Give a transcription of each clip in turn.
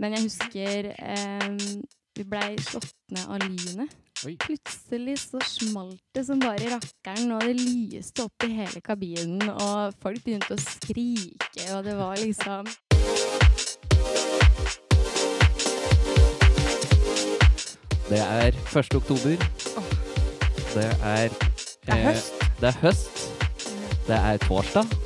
Men jeg husker eh, vi blei slått ned av lynet. Plutselig så smalt det som bare rakkeren, og det lyste opp i hele kabinen, og folk begynte å skrike, og det var liksom Det er 1. oktober. Det er Det er eh, høst. Det er høst. Det er torsdag.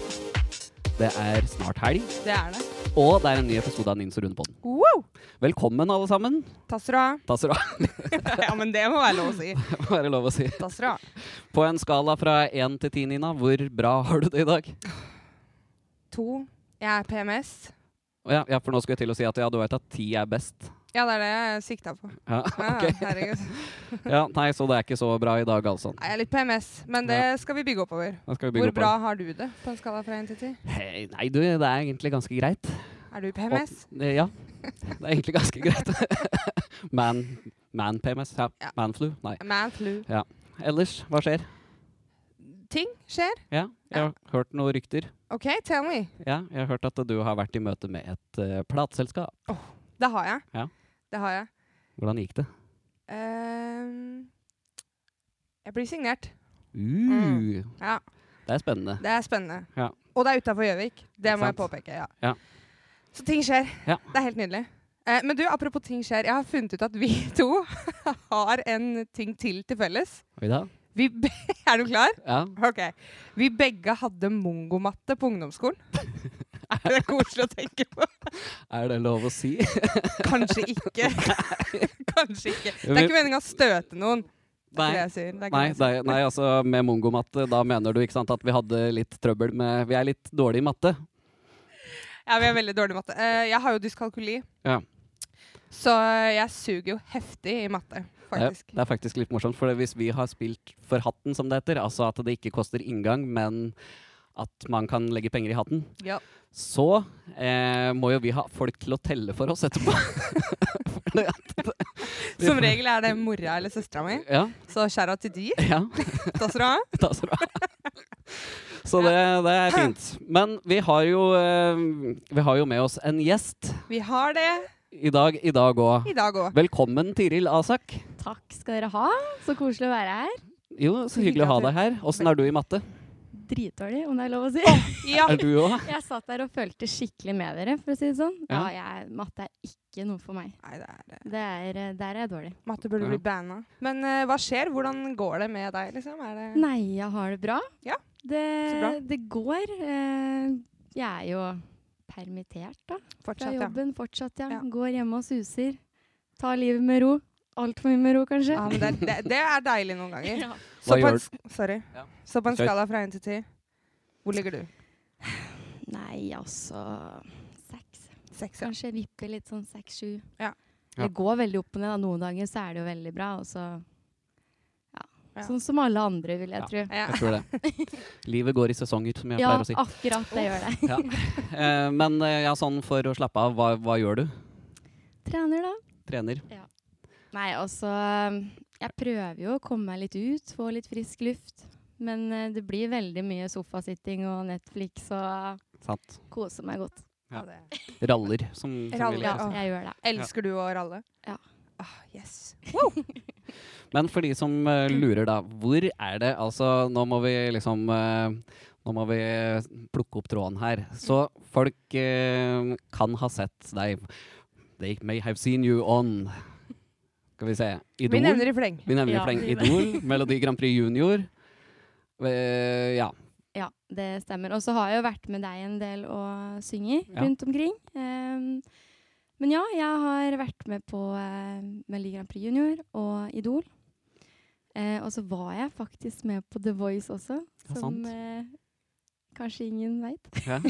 Det er snart helg. Det er det. Og det er en ny episode av Nins og Rune på den. Wow! Velkommen, alle sammen. Tassera. ja, men det må være lov å si. Det må være lov å si. Ha. På en skala fra én til ti, Nina, hvor bra har du det i dag? To. Jeg er PMS. Ja, ja, for nå skulle jeg til å si at ja, du vet at ti er best. Ja, det er det jeg sikta på. Ja, Ja, herregud. Ja, nei, så det er ikke så bra i dag, altså. Nei, Jeg er litt PMS, men det skal vi bygge oppover. Vi bygge Hvor oppover. bra har du det på en skala fra 1 til 10? Hey, nei, du, det er egentlig ganske greit. Er du PMS? Og- eh, ja, det er egentlig ganske greit. Man, man PMS, ja. Ja. Manflu, nei. Man flu. Ellers, hva skjer? Ting skjer. Ja, jeg har hørt noen rykter. OK, tell me. Ja, jeg har hørt at du har vært i møte med et uh, plateselskap. Det har jeg. Ja. Det har jeg. Hvordan gikk det? Ehm, jeg blir signert. Uh, Ja, Det er spennende. det er spennende. Ja. Og det er utafor Gjøvik. Det må jeg påpeke. ja. Ja. Så ting skjer. Ja. Det er helt nydelig. Eh, men du, apropos ting skjer. Jeg har funnet ut at vi to har en ting til til felles. Oi da. Vi er du klar? Ja. Ok. Vi begge hadde mongomatte på ungdomsskolen. er det koselig å tenke på? Er det lov å si? Kanskje ikke. Kanskje ikke. Det er ikke meninga å støte noen. Nei. Nei, er, nei, altså med mongomatte, da mener du ikke sant at vi hadde litt trøbbel med Vi er litt dårlige i matte. Ja, vi er veldig dårlige i matte. Eh, jeg har jo dyskalkuli. Ja. Så jeg suger jo heftig i matte, faktisk. det er faktisk litt morsomt, for hvis vi har spilt for hatten, som det heter, altså at det ikke koster inngang, men at man kan legge penger i hatten, Ja. så eh, må jo vi ha folk til å telle for oss etterpå. Som regel er det mora eller søstera mi, Ja. så skjæra til de. ja. Takk skal du ha. Så det, det er fint. Men vi har, jo, eh, vi har jo med oss en gjest Vi har det i dag i dag òg. Velkommen, Tiril Asak. Takk skal dere ha. Så koselig å være her. Jo, så hyggelig å ha deg her. Åssen er du i matte? Dritdårlig, om det er lov å si. Ja. Er du òg? Jeg satt der og følte skikkelig med dere, for å si det sånn. Ja. Ja, jeg, matte er ikke noe for meg. Nei, det er det. Det er, eh, der er jeg dårlig. Matte burde Ja. bli banna. Men uh, hva skjer? Hvordan går det med deg, liksom? Er det Nei, jeg har det bra. Ja, det, så bra. det går. Uh, jeg er jo permittert, da. Fra fortsatt, ja? fortsatt, ja. Ja. Går hjemme og suser. Tar livet med ro. Altfor mye med ro, kanskje. ja men det, det, det er deilig noen ganger. Ja. Så på, en, sorry. Ja. så på en skala fra 1 til 10, hvor ligger du? Nei, altså Seks. Seks, ja. Kanskje vipper litt sånn seks-sju. Ja. Ja. Det går veldig opp og ned. da. Noen dager så er det jo veldig bra, og så ja. Ja. Sånn som alle andre, vil jeg Ja. tro. ja. Jeg tror det. Livet går i sesonger, som jeg Ja, pleier å si. akkurat det gjør det. Ja. Eh, men eh, ja, sånn for å slappe av, hva, hva gjør du? Trener, da. Trener? Nei, altså Jeg prøver jo å komme meg litt ut, få litt frisk luft. Men eh, det blir veldig mye sofasitting og Netflix og Sant. kose meg godt. Ja. Raller, som, som Raller, ja. Jeg gjør det. Elsker du å ralle? Ja. Ah, yes. Men for de som uh, lurer, da. Hvor er det Altså, nå må vi liksom uh, Nå må vi plukke opp tråden her. Så folk eh, kan ha sett deg They may have seen you on Skal vi se Idol. Vi nevner i fleng. Vi nevner i fleng Idol. Melodi Grand Prix Junior. Uh, ja. Ja, det stemmer. Og så har jeg jo vært med deg en del og synger Ja. rundt omkring. Um, men ja, jeg har vært med på uh, Melodi Grand Prix Junior og Idol. Uh, og så var jeg faktisk med på The Voice også, Ja, som eh, kanskje ingen veit. ja.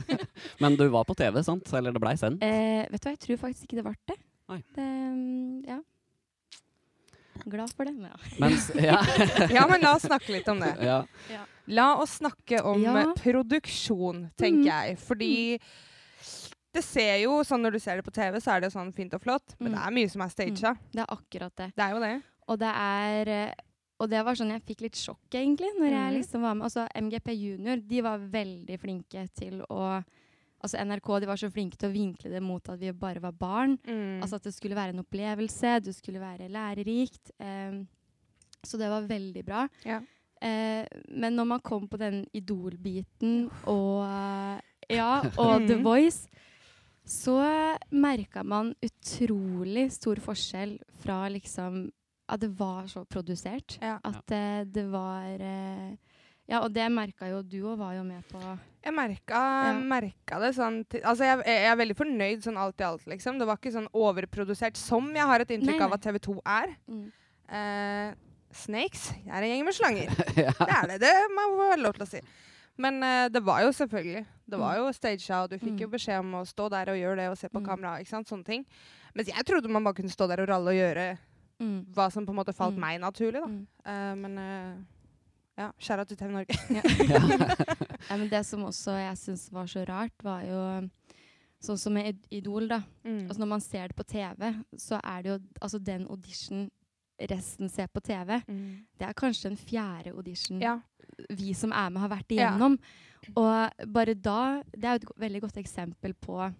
Men du var på TV, sant? Eller det blei sendt? Eh, vet du hva, jeg tror faktisk ikke det ble det. Nei. det um, ja. Glad for det. Men ja. Mens Ja. Ja, men la oss snakke litt om det. ja. La oss snakke om Ja. produksjon, tenker Mm. jeg. Fordi det ser jo sånn når du ser det på TV, så er det sånn fint og flott. Men Mm. det er mye som er staged. Det er akkurat det. Det er jo det. Og det er eh, Og det var sånn jeg fikk litt sjokk, egentlig, når jeg Mhm. liksom var med. Altså, MGP Junior de var veldig flinke til å Altså NRK de var så flinke til å vinkle det mot at vi bare var barn. Mm. Altså at det skulle være en opplevelse, det skulle være lærerikt. Eh, så det var veldig bra. Ja. Eh, men når man kom på den Idol-biten og, eh, ja, og The Mhm. Voice, så merka man utrolig stor forskjell fra liksom At det var så produsert. Ja. At uh, det var eh, Ja, og det merka jo du òg, var jo med på Jeg merka, merka det sånn Altså, jeg, jeg er veldig fornøyd sånn alt i alt, liksom. Det var ikke sånn overprodusert som jeg har et inntrykk Nei, av at TV 2 er. mm. Uh, snakes jeg er en gjeng med slanger. ja. Det er det. Det må være lov til å si. Men uh, det var jo selvfølgelig Det var jo stagea, og du fikk jo Mm. beskjed om å stå der og gjøre det og se på Mm. kamera. ikke sant, Sånne ting. Mens jeg trodde man bare kunne stå der og ralle og gjøre Mm. hva som på en måte falt Mm. meg naturlig. da. Mm. Eh, men ja, skjæra til TV Norge. Ja, men det som også jeg syns var så rart, var jo sånn som med Idol, da. Mm. Altså når man ser det på TV, så er det jo altså den audition resten ser på TV. Mm. Det er kanskje den fjerde audition Ja. vi som er med, har vært Ja. igjennom. Og bare da Det er jo et veldig godt eksempel på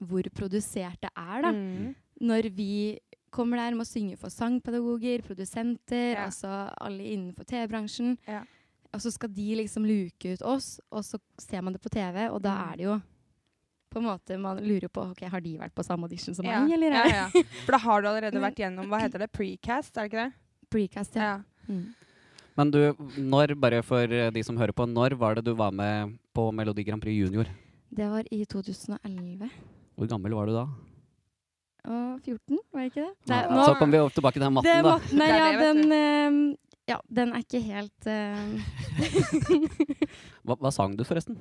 hvor produsert det er, da. Mm. Når vi kommer der med å synge for sangpedagoger, produsenter, Ja. altså alle innenfor TV-bransjen. Ja. Og så skal de liksom luke ut oss, og så ser man det på TV, og da Mm. er det jo på en måte Man lurer på ok, har de vært på samme audition som Ja. meg, eller ja, ja. For da har du allerede vært gjennom Hva heter det? Precast, er det ikke det? precast? Ja. Ja. Mm. Men du, når, bare for eh, de som hører på, når var det du var med på Melodi Grand Prix Junior? Det var i 2011. Hvor gammel var du da? Og 14, var det ikke det? Nei, nå- så kom vi over tilbake til den matten, da. mat- nei, ja, den ehm, Ja, den er ikke helt uh, Hva, hva sang du, forresten?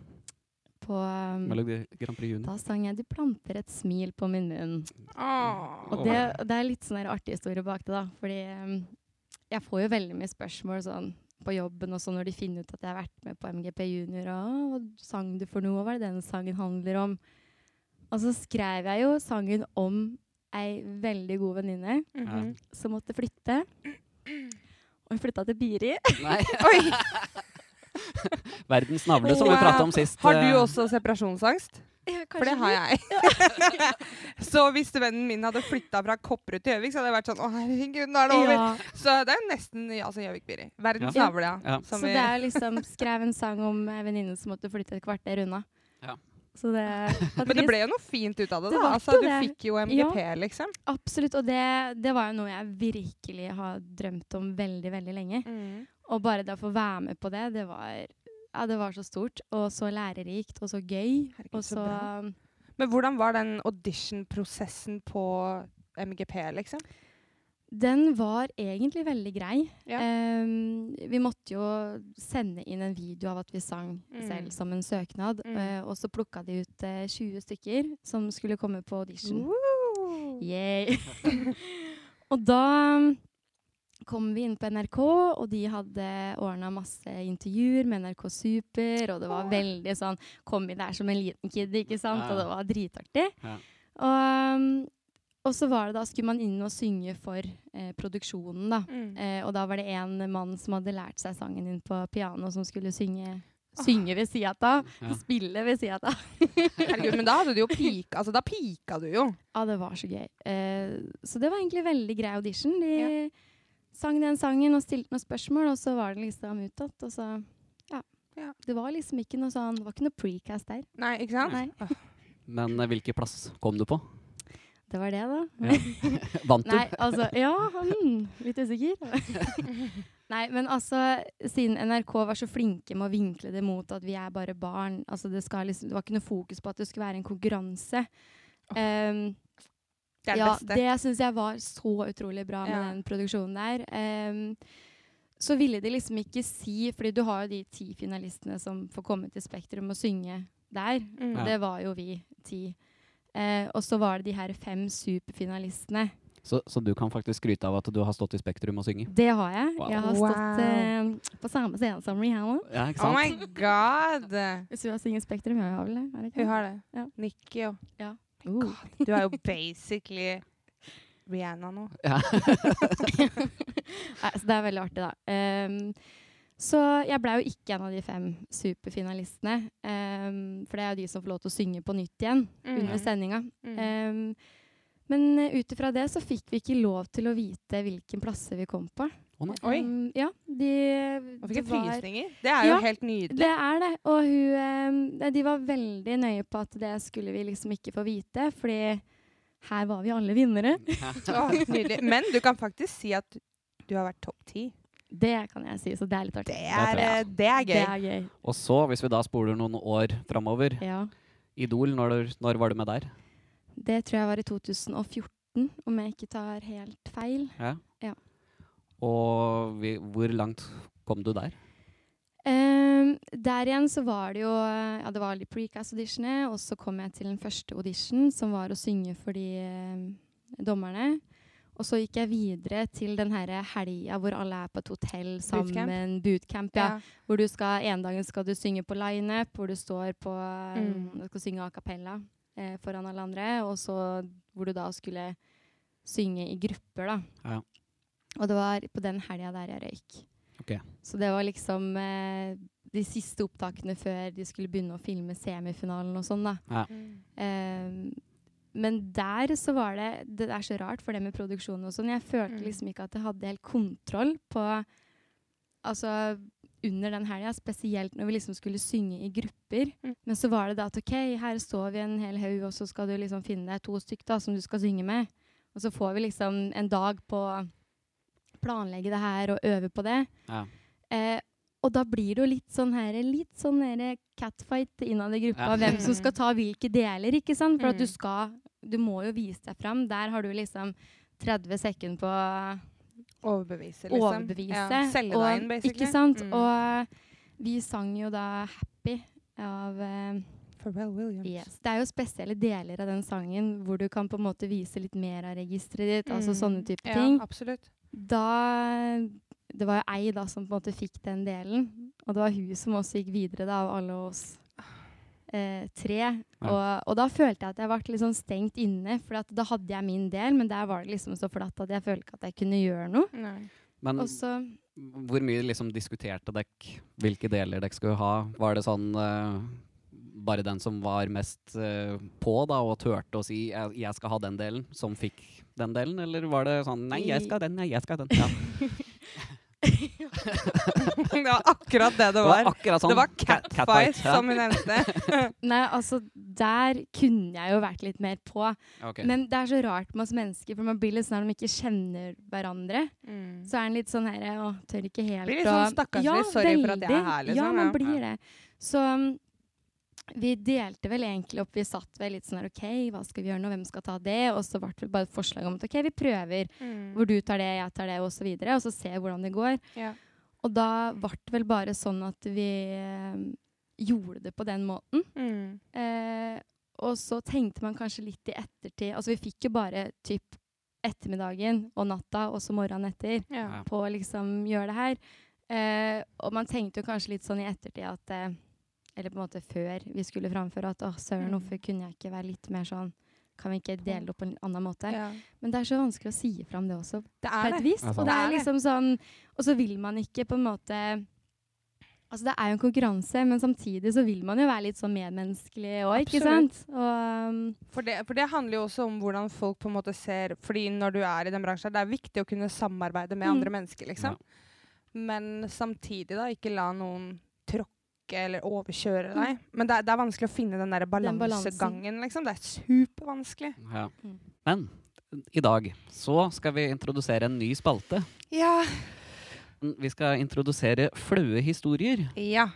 På Melodi Grand Prix Junior? Da sang jeg 'Du planter et smil på min munn'. Oh. Og det, det er litt sånn artig historie bak det, da. Fordi um, jeg får jo veldig mye spørsmål sånn på jobben og sånn når de finner ut at jeg har vært med på MGP Junior. Og 'Hva sang du for noe? Hva er det den sangen handler om?' Og så skrev jeg jo sangen om ei veldig god venninne Mhm. som måtte flytte. Og hun flytta til Biri. Nei, Oi! Verdens navle, som vi prata om sist. Har du eh, også separasjonsangst? For det har jeg. så hvis vennen min hadde flytta fra Kopperud til Gjøvik, så hadde jeg vært sånn Å, herregud, nå er det over. Ja, Så det er jo nesten altså Gjøvik-Biri. Verdens Ja. navle, ja. Ja. Som så vi- det er liksom skrev en sang om venninnen venninne som måtte flytte et kvarter unna. Ja. Så det Men det ble jo noe fint ut av det, Det da. Altså, du det. fikk jo MGP, liksom. Absolutt. Og det, det var jo noe jeg virkelig har drømt om veldig, veldig lenge. Mm. Og bare det å få være med på det, det var, ja, det var så stort. Og så lærerikt, og så gøy. Herregud, og så så. Men hvordan var den audition-prosessen på MGP, liksom? Den var egentlig veldig grei. Ja. Um, vi måtte jo sende inn en video av at vi sang Mm. selv som en søknad. Mm. Uh, og så plukka de ut uh, 20 stykker som skulle komme på audition. Woo! Yay. og da um, kom vi inn på NRK, og de hadde ordna masse intervjuer med NRK Super, og det var veldig sånn Kom vi der som en liten kid, ikke sant? Ja. Og det var dritartig. Ja. Og, um, og så var det da, skulle man inn og synge for eh, produksjonen, da. Mm. Eh, og da var det en mann som hadde lært seg sangen din på piano, som skulle synge, synge ved sida av. Ja. Spille ved sida av. Herregud, men da hadde du jo pika. Altså, da pika du jo. Ja, det var så gøy. Eh, så det var egentlig veldig grei audition. De sang den sangen og stilte noen spørsmål, og så var det liksom utad. Og så ja. Ja. Det var liksom ikke noe sånn Det var ikke noe precast der. Nei, ikke sant? Nei. Men eh, hvilken plass kom du på? Det var det, da. Ja. Vant du? Nei, altså Ja, mm, litt usikker. Nei, men altså, siden NRK var så flinke med å vinkle det mot at vi er bare barn altså det, skal liksom, det var ikke noe fokus på at det skulle være en konkurranse. Um, Det er det ja, beste. det syns jeg var så utrolig bra med Ja. den produksjonen der. Um, så ville de liksom ikke si Fordi du har jo de ti finalistene som får komme til Spektrum og synge der. Mm. Ja. det var jo vi ti. Eh, og så var det de her fem superfinalistene. Så, så du kan faktisk skryte av at du har stått i Spektrum og synge? Det har jeg. Wow. Jeg har Wow. stått eh, på samme scene som Rihanna. Ja, ikke Oh my god! Hvis hun har synget Spektrum, ja, hun har vel det? Er det ikke Hun har det. Ja. Nikki og Uh. Du er jo basically Rihanna nå. Ja. Nei, så det er veldig artig, da. Ehm, Så jeg ble jo ikke en av de fem superfinalistene. Um, for det er jo de som får lov til å synge på nytt igjen Mm. under sendinga. Mm. Um, men uh, ut ifra det så fikk vi ikke lov til å vite hvilken plasser vi kom på. Oi. Um, ja, de, Man fikk det var- frysninger. Det er jo Ja, helt nydelig. Det er det. Og hun, de var veldig nøye på at det skulle vi liksom ikke få vite, fordi her var vi alle vinnere. oh, nydelig. Men du kan faktisk si at du har vært topp ti. Det kan jeg si, så det er litt Det artig. er, det jeg. eh, det er Det gøy. er gøy. Og så, hvis vi da spoler noen år framover Ja. Idol, når, når var du med der? Det tror jeg var i 2014, om jeg ikke tar helt feil. Ja. Ja. Og vi, hvor langt kom du der? Um, der igjen så var det jo Ja, det var litt precast-auditioner, og så kom jeg til den første audition, som var å synge for de um, dommerne. Og så gikk jeg videre til den helga hvor alle er på et hotell sammen. Bootcamp. ja. Ja. Hvor du skal, En dagen skal du synge på lineup, hvor du står på Mm. um, Du skal synge a cappella eh, foran alle andre, og så hvor du da skulle synge i grupper, da. Ja. Og det var på den helga der jeg røyk. Okay. Så det var liksom eh, de siste opptakene før de skulle begynne å filme semifinalen og sånn, da. Mm. Eh, men der så var det Det er så rart, for det med produksjonen og sånn. Jeg følte Mm. liksom ikke at jeg hadde helt kontroll på Altså under den helga, spesielt når vi liksom skulle synge i grupper. Mm. Men så var det da at OK, her står vi en hel haug, og så skal du liksom finne deg to stykk da, som du skal synge med. Og så får vi liksom en dag på å planlegge det her og øve på det. Ja. Eh, og da blir det jo litt sånn her, litt sånn her catfight innad i gruppa. Ja. Hvem som skal ta hvilke deler, ikke sant? For at du Mm. skal Du må jo vise deg fram. Der har du liksom 30 sekunder på å Overbevise, liksom. overbevise. Ja. Selge deg inn, basically. Ikke sant? Mm. Og vi sang jo da 'Happy' av eh, Pharrell Williams. Yes. Det er jo spesielle deler av den sangen hvor du kan på en måte vise litt mer av registeret ditt. Altså Mm. sånne type ja, ting. absolutt. Da Det var jo ei da som på en måte fikk den delen. Og det var hun som også gikk videre da, av alle oss eh, tre. Og, og da følte jeg at jeg ble sånn stengt inne, for at da hadde jeg min del, men der var det liksom så flatt at jeg følte ikke at jeg kunne gjøre noe. Nei. Men også, hvor mye liksom diskuterte dere hvilke deler dere skulle ha? Var det sånn eh, bare den som var mest eh, på da, og turte å si jeg, 'jeg skal ha den delen', som fikk den delen? Eller var det sånn 'nei, jeg skal ha den, nei, jeg skal ha den'? Ja. det var akkurat det det Det var. var sånn. Det var cat- catfight, ja. som hun nevnte. Nei, altså, der kunne jeg jo vært litt mer på. Okay. Men det er så rart med oss mennesker, for man blir litt sånn når de ikke kjenner hverandre. Mm. Så er en litt sånn her Å, tør ikke helt Blir litt sånn stakkarslig. Ja, sorry for at jeg er her, liksom, Ja, man ja. blir det. Så um, vi delte vel egentlig opp Vi satt vel litt sånn her OK, hva skal vi gjøre nå? Hvem skal ta det? Og så ble det bare et forslag om at OK, vi prøver. Mm. Hvor du tar det, jeg tar det, osv. Og, så videre, og så ser vi hvordan det går. Ja. Og da ble det vel bare sånn at vi øh, gjorde det på den måten. Mm. Eh, og så tenkte man kanskje litt i ettertid Altså, vi fikk jo bare typ ettermiddagen og natta, og så morgenen etter, Ja. På å liksom gjøre det her. Eh, og man tenkte jo kanskje litt sånn i ettertid at eh, Eller på en måte før vi skulle framføre at å, søren, Mm. hvorfor kunne jeg ikke være litt mer sånn Kan vi ikke dele det opp på en annen måte? Ja. Men det er så vanskelig å si fram det også, Det på et det. vis. Ja. Og det er liksom sånn Og så vil man ikke på en måte Altså Det er jo en konkurranse, men samtidig så vil man jo være litt sånn medmenneskelig òg, ikke sant? Og um, For det, for det handler jo også om hvordan folk på en måte ser Fordi når du er i den bransjen, det er viktig å kunne samarbeide med Mm. andre mennesker, liksom. Men samtidig da, ikke la noen tråkke eller overkjøre deg. Men det er, det er vanskelig å finne den der balansegangen, liksom. Det er supervanskelig. Ja. Mm. Men i dag så skal vi introdusere en ny spalte. Ja. Vi skal introdusere flaue historier. Ja.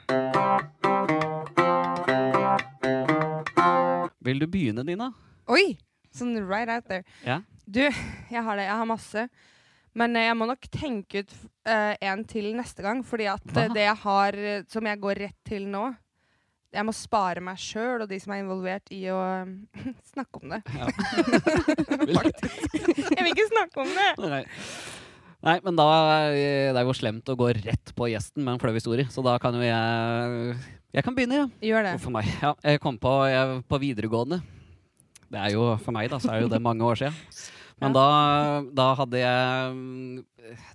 Vil du begynne, Dina? Oi! Sånn right out there. Ja. Du, jeg har det. Jeg har masse. Men eh, jeg må nok tenke ut uh, en til neste gang, fordi at Hva? eh, det jeg har som jeg går rett til nå Jeg må spare meg sjøl og de som er involvert i å snakke om det. Ja. Jeg vil ikke snakke om det! Nei. Nei, men da Det er jo slemt å gå rett på gjesten med en flau historie, så da kan jo jeg Jeg kan begynne, ja. Gjør det. For meg. Ja, jeg kom på jeg, på videregående. Det er jo For meg, da, så er jo det mange år siden. Men da, da hadde jeg mm,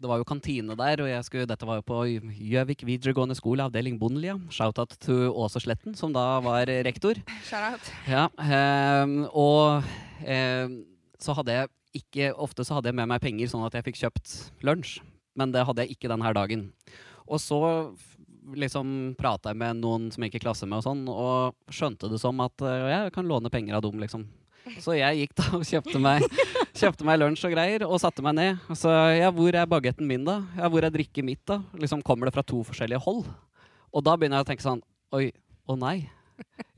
Det var jo kantine der, og skulle, dette var jo på Gjøvik videregående skole, avdeling Bondelia. Shout-out to Åse Sletten, som da var rektor. Shout-out. Ja, eh, og eh, så hadde jeg ikke Ofte så hadde jeg med meg penger sånn at jeg fikk kjøpt lunsj, men det hadde jeg ikke denne dagen. Og så liksom prata jeg med noen som jeg gikk i klasse med, og sånn, og skjønte det som at uh, jeg kan låne penger av dem, liksom. Så jeg gikk da og kjøpte meg, kjøpte meg lunsj og greier, og satte meg ned. Og så, ja, hvor er bagetten min, da? Ja, hvor er drikket mitt, da? Liksom Kommer det fra to forskjellige hold? Og da begynner jeg å tenke sånn Oi, å nei.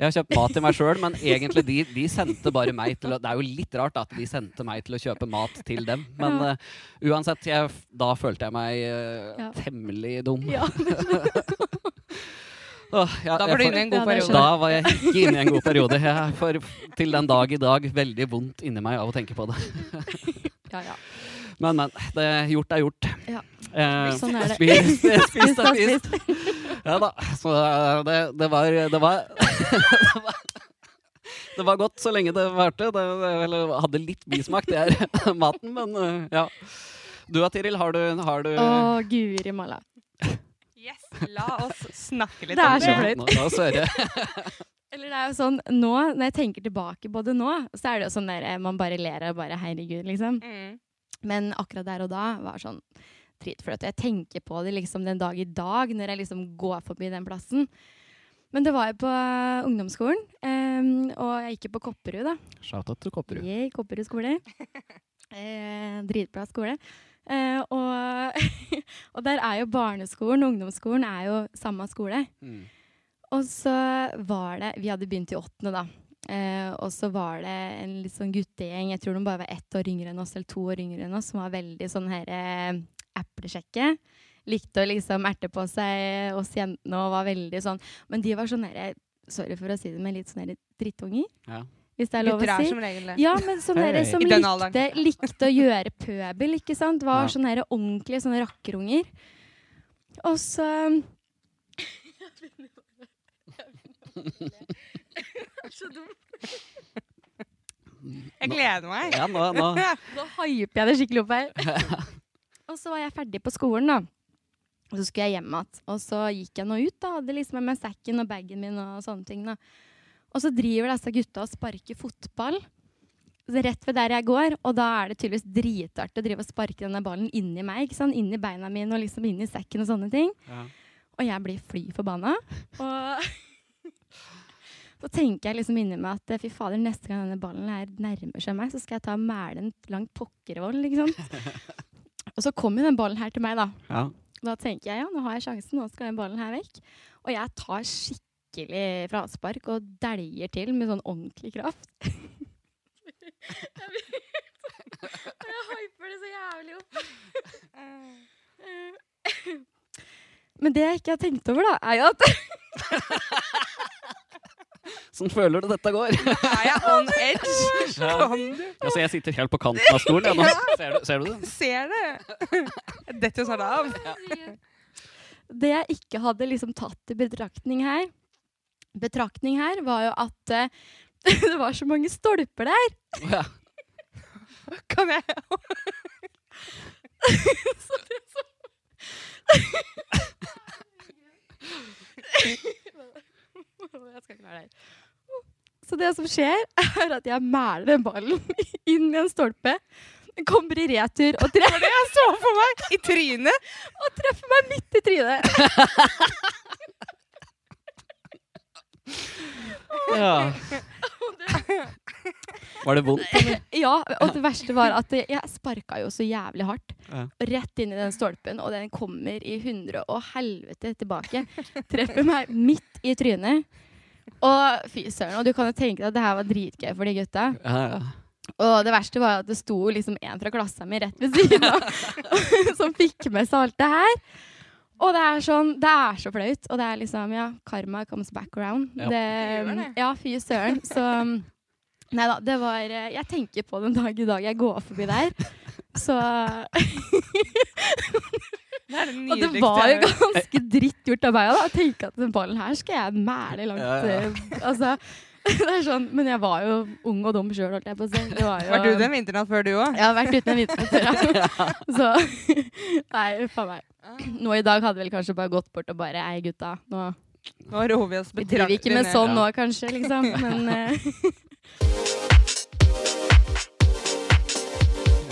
Jeg har kjøpt mat til meg sjøl, men egentlig de, de, sendte bare meg til å Det er jo litt rart at de sendte meg til å kjøpe mat til dem. Men uh, uansett, jeg, da følte jeg meg uh, ja. temmelig dum. Ja. ja, da var du inne i en god periode. Da var jeg ikke inne i en god periode. Jeg får til den dag i dag veldig vondt inni meg av å tenke på det. ja, ja. Men, men. Det, gjort er gjort. Ja. Eh, sånn er det. Spist, spist er spist. Ja da. Så eh, det, det var Det var, det var godt så lenge det varte. Det, eller hadde litt bismak, det er maten, men eh, ja. Du da, Tiril, har du, har du Å, guri malla. Yes, la oss snakke litt om det. Det er så flaut. Eller det er jo sånn, nå, Når jeg tenker tilbake på det nå, så er det jo sånn der man bare ler og bare herregud, liksom. Mm. Men akkurat der og da var sånn dritflaut. Jeg tenker på det liksom den dag i dag, når jeg liksom går forbi den plassen. Men det var jo på uh, ungdomsskolen, um, og jeg gikk jo på Kopperud, da. Shout-out til Kopperud. Yeah, Kopperud skole. eh, dritbra skole. Uh, og, og, der er jo barneskolen og ungdomsskolen er jo samme skole. Mm. Og så var det Vi hadde begynt i åttende, da. Eh, og så var det en litt sånn guttegjeng, jeg tror de bare var ett år yngre enn oss, eller to år yngre enn oss, som var veldig sånn her eh, eplesjekke. Likte å liksom erte på seg oss jentene og var veldig sånn Men de var sånn herre Sorry for å si det, men litt sånn drittunger. Ja. Hvis det er lov å si. Som regel det. Ja, men sånn hey. som likte, likte, å gjøre pøbel, ikke sant. Var ja. sånne ordentlige sånne rakkerunger. Og så Så dum. Jeg gleder meg. Ja, nå, nå. nå hyper jeg det skikkelig opp her. Og så var jeg ferdig på skolen, da. Og så skulle jeg hjem igjen. Og så gikk jeg nå ut, da. Hadde liksom med meg sekken og bagen min og sånne ting. da. Og så driver disse gutta og sparker fotball rett ved der jeg går. Og da er det tydeligvis dritartig å drive og sparke denne ballen inni meg. ikke sant? Inni beina mine og liksom inni sekken og sånne ting. Ja. Og jeg blir fly forbanna. Og så tenker jeg liksom inni meg at fy fader, neste gang denne ballen her nærmer seg meg, så skal jeg ta og mæle en langt pokkervoll. liksom. Og så kom jo den ballen her til meg, da. Ja. Da tenker jeg ja, nå har jeg sjansen, nå skal den ballen her vekk. Og jeg tar skikkelig fraspark og dæljer til med sånn ordentlig kraft. jeg hyper det så jævlig opp. Men det jeg ikke har tenkt over, da, er jo at Sånn føler du dette går? Er jeg on edge? Ja. Altså, jeg sitter helt på kanten av stolen. Ja, ser, du, ser, du, det? Ser det. Jeg detter jo snart av. Ja. Det jeg ikke hadde liksom tatt i betraktning her, betraktning her var jo at uh, det var så mange stolper der. Ja. Kan jeg Så det så Jeg skal klare det Så det som skjer, er at jeg mæler den ballen inn i en stolpe. Den kommer i retur og treffer det jeg så for meg! I trynet! Og treffer meg midt i trynet. Ja. Var det vondt? Ja, og det verste var at jeg sparka jo så jævlig hardt. Ja. Rett inn i den stolpen, og den kommer i hundre og helvete tilbake. Treffer meg midt i trynet. Og fy søren. Og du kan jo tenke deg at det her var dritgøy for de gutta. Ja, ja. Og det verste var at det sto liksom en fra klassa mi rett ved siden av som fikk med seg alt det her. Og det er sånn, det er så flaut. Og det er liksom Ja, karma comes back around. Ja, det, ja fy søren. Så Nei da, det var Jeg tenker på den dag i dag jeg går forbi der. Så det Og det var jo ganske dritt gjort av meg å tenke at den ballen her skal jeg mæle langt ja, ja. Uh, altså, det er sånn, men jeg var jo ung og dum sjøl, holdt jeg på å si. Det var, jo, Var du den vinternatt før, du òg? Jeg har vært uten en vinternatt før, ja. Så Nei, uff a meg. Nå i dag hadde vel kanskje bare gått bort og bare Ei, gutta, nå Nå roer vi oss Vi driver ikke med ned. sånn nå, kanskje, liksom. Men eh,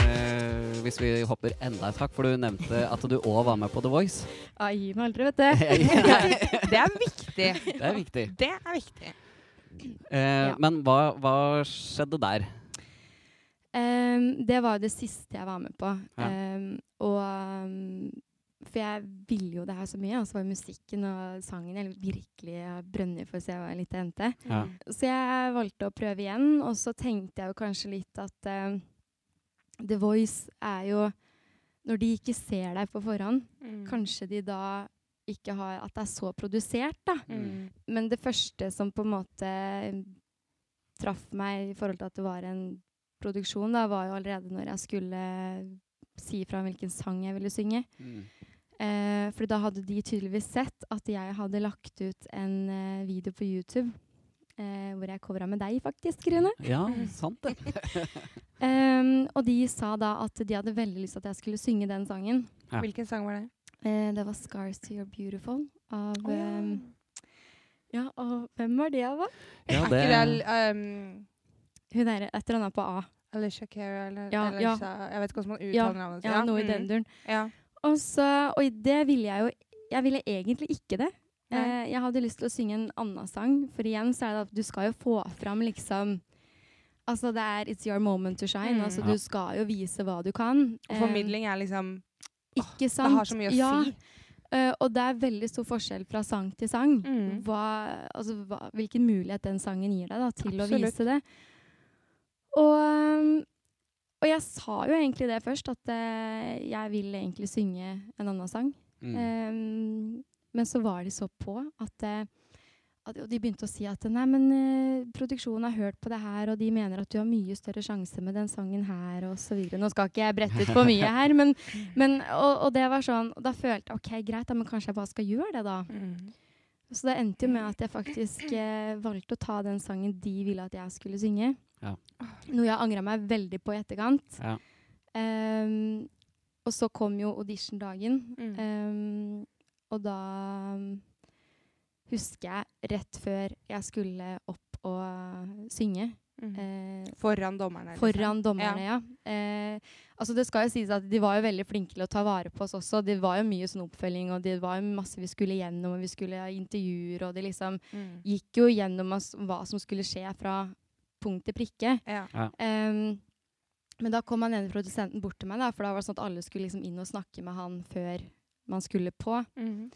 Eh, hvis vi hopper enda et hakk, for du nevnte at du òg var med på The Voice. ja, gi meg aldri, vet du. Det er viktig. Det er viktig. Det er viktig. Eh, Ja. Men hva, hva skjedde der? Um, det var jo det siste jeg var med på. Ja. Um, og um, For jeg ville jo det her så mye. Og så var musikken og sangen jeg virkelig brønner for siden jeg var en liten jente. Ja. Så jeg valgte å prøve igjen, og så tenkte jeg jo kanskje litt at eh, The Voice er jo Når de ikke ser deg på forhånd, Mm. kanskje de da ikke har At det er så produsert, da. Mm. Men det første som på en måte traff meg i forhold til at det var en produksjon, da, var jo allerede når jeg skulle si fra om hvilken sang jeg ville synge. Mm. Eh, for da hadde de tydeligvis sett at jeg hadde lagt ut en eh, video på YouTube. Eh, hvor jeg covra med deg, faktisk, Rune. Ja, sant det. um, og de sa da at de hadde veldig lyst til at jeg skulle synge den sangen. Ja. Hvilken sang var det? Eh, det var 'Scars to Your Beautiful' av oh, ja. Um, Ja, og hvem var det, da? Ja, det, um, Hun er et eller annet på A. Alicia Cara eller Ja, ja. Jeg vet ikke hvordan man uttaler navnet. Ja, noe i Mm. den duren. Ja. Og så, og det ville jeg jo Jeg ville egentlig ikke det. Eh, jeg hadde lyst til å synge en annen sang, for igjen så er det at du skal jo få fram liksom Altså det er It's your moment to shine. Mm. Altså Ja. du skal jo vise hva du kan. Og formidling er liksom Eh, sant? Det har så mye å ja. si. Uh, og det er veldig stor forskjell fra sang til sang. Mm. Hva, altså, hva, hvilken mulighet den sangen gir deg da, til å vise det. Og, um, og jeg sa jo egentlig det først, at uh, jeg vil egentlig synge en annen sang. mm. Um, men så var de så på at, at Og de begynte å si at nei, men eh, produksjonen har hørt på det her, og de mener at du har mye større sjanse med den sangen her, og så videre. Nå skal ikke jeg brette ut for mye her, men, men og, og det var sånn og Da følte jeg OK, greit, da, men kanskje jeg bare skal gjøre det, da. Mm. Så det endte jo med at jeg faktisk eh, valgte å ta den sangen de ville at jeg skulle synge. Ja. Noe jeg angra meg veldig på i etterkant. Ja. Um, og så kom jo audition-dagen. Mm. Um, og da husker jeg rett før jeg skulle opp og synge Mm. eh, Foran dommerne. liksom. Foran dommerne, ja. Eh, altså det skal jo sies at De var jo veldig flinke til å ta vare på oss også. Det var jo mye sånn oppfølging, og det var jo masse vi skulle gjennom. og Vi skulle ha intervjuer, og det liksom Mm. gikk jo gjennom oss hva som skulle skje fra punkt til prikke. Ja. Em, men da kom han ene produsenten bort til meg, da, for da var det sånn at alle skulle liksom inn og snakke med han før man skulle på. Mm.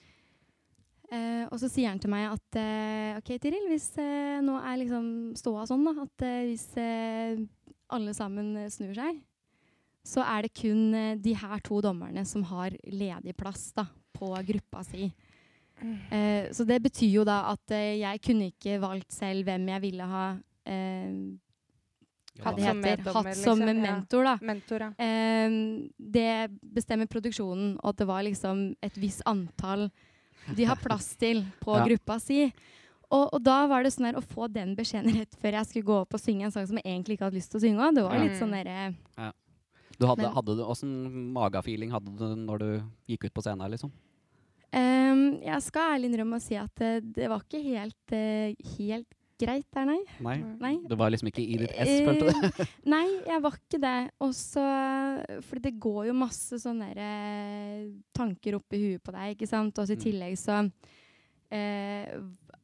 Eh, og så sier han til meg at eh, OK, Tiril, hvis eh, nå er liksom ståa sånn, da, at eh, hvis eh, alle sammen eh, snur seg, så er det kun eh, de her to dommerne som har ledig plass da, på gruppa si. Eh, så det betyr jo da at eh, jeg kunne ikke valgt selv hvem jeg ville ha eh, hva det som heter, hatt som liksom, mentor, da. Mentor, ja. Eh, det bestemmer produksjonen, og at det var liksom et visst antall de har plass til på Ja. gruppa si. Og, og da var det sånn her å få den beskjeden rett før jeg skulle gå opp og synge en sang som jeg egentlig ikke hadde lyst til å synge. Det var litt sånn derre Du hadde, Men- hadde du, Åssen magafeeling hadde du når du gikk ut på scenen? liksom? Um, Jeg skal ærlig innrømme å si at det, det var ikke helt, uh, helt greit der, nei. Nei? nei. Det var liksom ikke i ditt ess, følte du? Eh, Nei, jeg var ikke det. Og så For det går jo masse sånne der, eh, tanker opp i huet på deg, ikke sant. Og i Mm. tillegg så eh,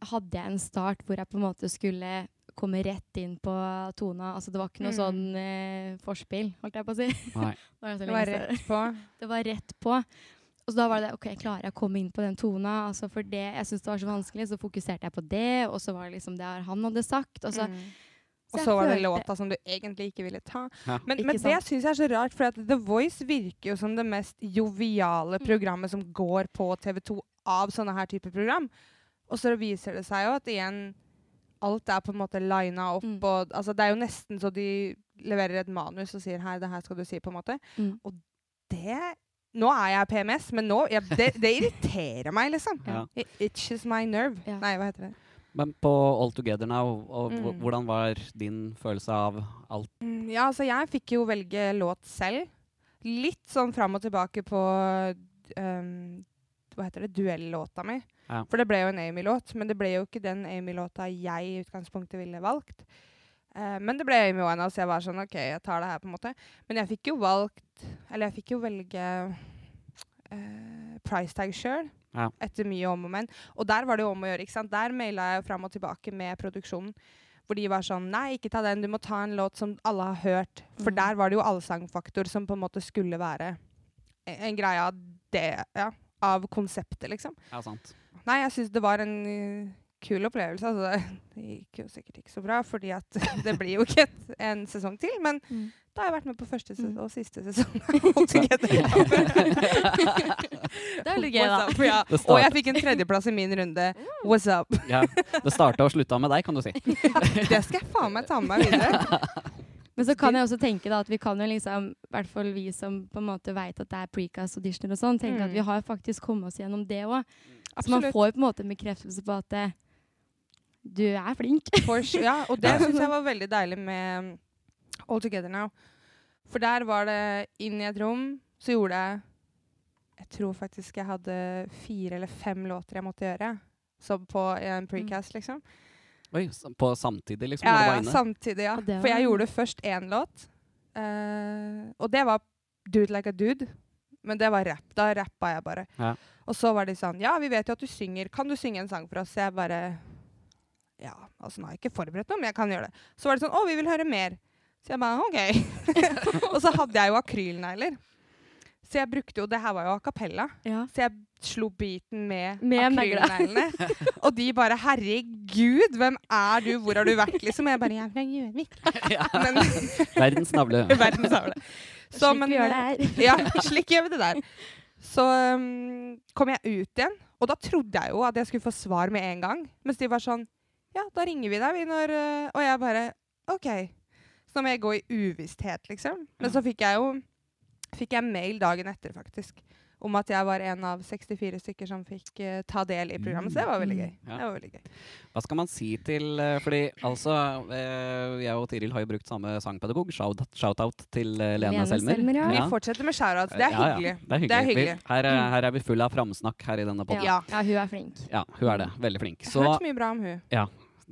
hadde jeg en start hvor jeg på en måte skulle komme rett inn på tona. Altså det var ikke noe Mm. sånn eh, forspill, holdt jeg på å si. Nei. Det var Det var rett på. Det var rett på. Og så da var det OK, klarer jeg å komme inn på den tona? Altså for det, Jeg syntes det var så vanskelig, så fokuserte jeg på det. Og så var det liksom det han hadde sagt. Og så, Mm. så Og så var det låta som du egentlig ikke ville ta. Ja. Men, men det syns jeg er så rart, for at The Voice virker jo som det mest joviale Mm. programmet som går på TV2 av sånne her type program. Og så viser det seg jo at igjen alt er på en måte lina opp. Mm. Og, altså, det er jo nesten så de leverer et manus og sier 'her, det her skal du si', på en måte. Mm. Og det Nå er jeg PMS, men nå, jeg, det, det irriterer meg, liksom. Ja. It itches my nerve. Ja. Nei, hva heter det? Men på All Together Now, og, Mm. hvordan var din følelse av alt? Mm, Ja, altså jeg fikk jo velge låt selv. Litt sånn fram og tilbake på um, Hva heter det? Duellåta mi. Ja. For det ble jo en Amy-låt, men det ble jo ikke den Amy-låta jeg i utgangspunktet ville valgt. Uh, men det ble Amy Winehouse, så jeg var sånn OK, jeg tar det her, på en måte. Men jeg fikk jo valgt Eller jeg fikk jo velge eh, Price Tag sjøl. Ja. Etter mye om og men. Og der var det jo om å gjøre. ikke sant? Der maila jeg fram og tilbake med produksjonen. Hvor de var sånn Nei, ikke ta den. Du må ta en låt som alle har hørt. For mm. der var det jo allsangfaktor som på en måte skulle være en, en greie av det, ja, av konseptet, liksom. Ja, sant. Nei, jeg syns det var en uh, kul opplevelse. Altså, det, det gikk jo sikkert ikke så bra, fordi at det blir jo ikke et, en sesong til. Men Mm. da har jeg vært med på første ses Mm. og siste sesong. Det er litt gøy, da. Up? Ja. Og jeg fikk en tredjeplass i min runde. What's up? Ja, det starta og slutta med deg, kan du si. Det skal jeg faen meg ta med meg videre. Men så kan jeg også tenke da at vi kan jo liksom, i hvert fall vi som på en måte vet at det er precast auditioner og sånn, tenke Mm. at vi har faktisk kommet oss gjennom det òg. Så man får jo på en måte en bekreftelse på at eh, du er flink. For sure. Ja, og det syns jeg var veldig deilig med All Together Now. For der var det inn i et rom, så gjorde jeg Jeg tror faktisk jeg hadde fire eller fem låter jeg måtte gjøre. Så på en precast, liksom. Oi, på samtidig, liksom? Ja, ja, samtidig, ja. For jeg gjorde først én låt, Uh, og det var Dude Like a Dude. Men det var rapp. Da rappa jeg bare. Ja. Og så var de sånn Ja, vi vet jo at du synger. Kan du synge en sang for oss? Så jeg bare Ja, altså nå har jeg ikke forberedt noe, men jeg kan gjøre det. Så var det sånn Å, vi vil høre mer. Så jeg bare OK. og så hadde jeg jo akrylnegler. Så jeg brukte jo Det her var jo a cappella. Ja. Så jeg slo beaten med, Med akrylneglene. og de bare 'Herregud, hvem er du? Hvor har du vært?' liksom. Og jeg bare 'Jeg er fra Gjøvik'. Verdens navle. verdens navle. Så, Slik men, vi gjør det her. ja, slik gjør vi det der. Så um, kom jeg ut igjen, og da trodde jeg jo at jeg skulle få svar med en gang. Mens de var sånn Ja, da ringer vi deg, vi, når uh, Og jeg bare OK. Så må jeg gå i uvisshet, liksom. Men Ja. så fikk jeg jo fikk jeg mail dagen etter, faktisk. Om at jeg var en av 64 stykker som fikk uh, ta del i programmet. Så det var veldig gøy. Mm. Ja. Det var veldig gøy. Hva skal man si til uh, Fordi altså uh, Jeg og Tiril har jo brukt samme sangpedagog. Shout- Shout-out til eh, Lene, Lene Selmer. Selmer, ja. Vi fortsetter med shoutouts. Det er Ja, ja. Det er hyggelig. Det er hyggelig. Vi, her, er- her er vi full av framsnakk her i denne podkasten. Ja. Ja. ja, hun er flink. Ja, hun er det. Veldig flink. Jeg har hørt mye bra om hun.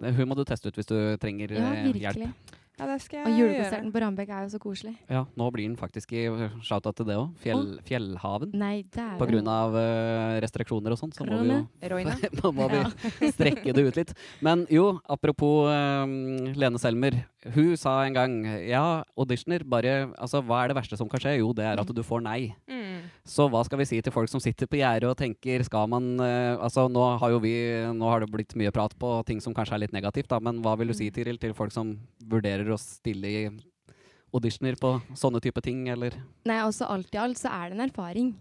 Hun må du teste ut hvis du trenger Ja, eh, hjelp. Ja, det skal jeg gjøre. julekonserten på Rambekk er jo så koselig. Ja, nå blir den faktisk i shout-out til det òg. Fjell, Fjellhaven. Nei, det er På grunn av uh, restriksjoner og sånn, så må vi jo må vi strekke det ut litt. Men jo, apropos eh, Lene Selmer. Hun sa en gang ja, auditioner, bare Altså, hva er det verste som kan skje? Jo, det er at du får nei. Mm. Så hva skal vi si til folk som sitter på gjerdet og tenker skal man uh, Altså, nå har jo vi Nå har det blitt mye prat på ting som kanskje er litt negativt, da, men hva vil du si, Tiril, til folk som vurderer å stille i auditioner på sånne type ting, eller Nei, også alt i alt så er det en erfaring.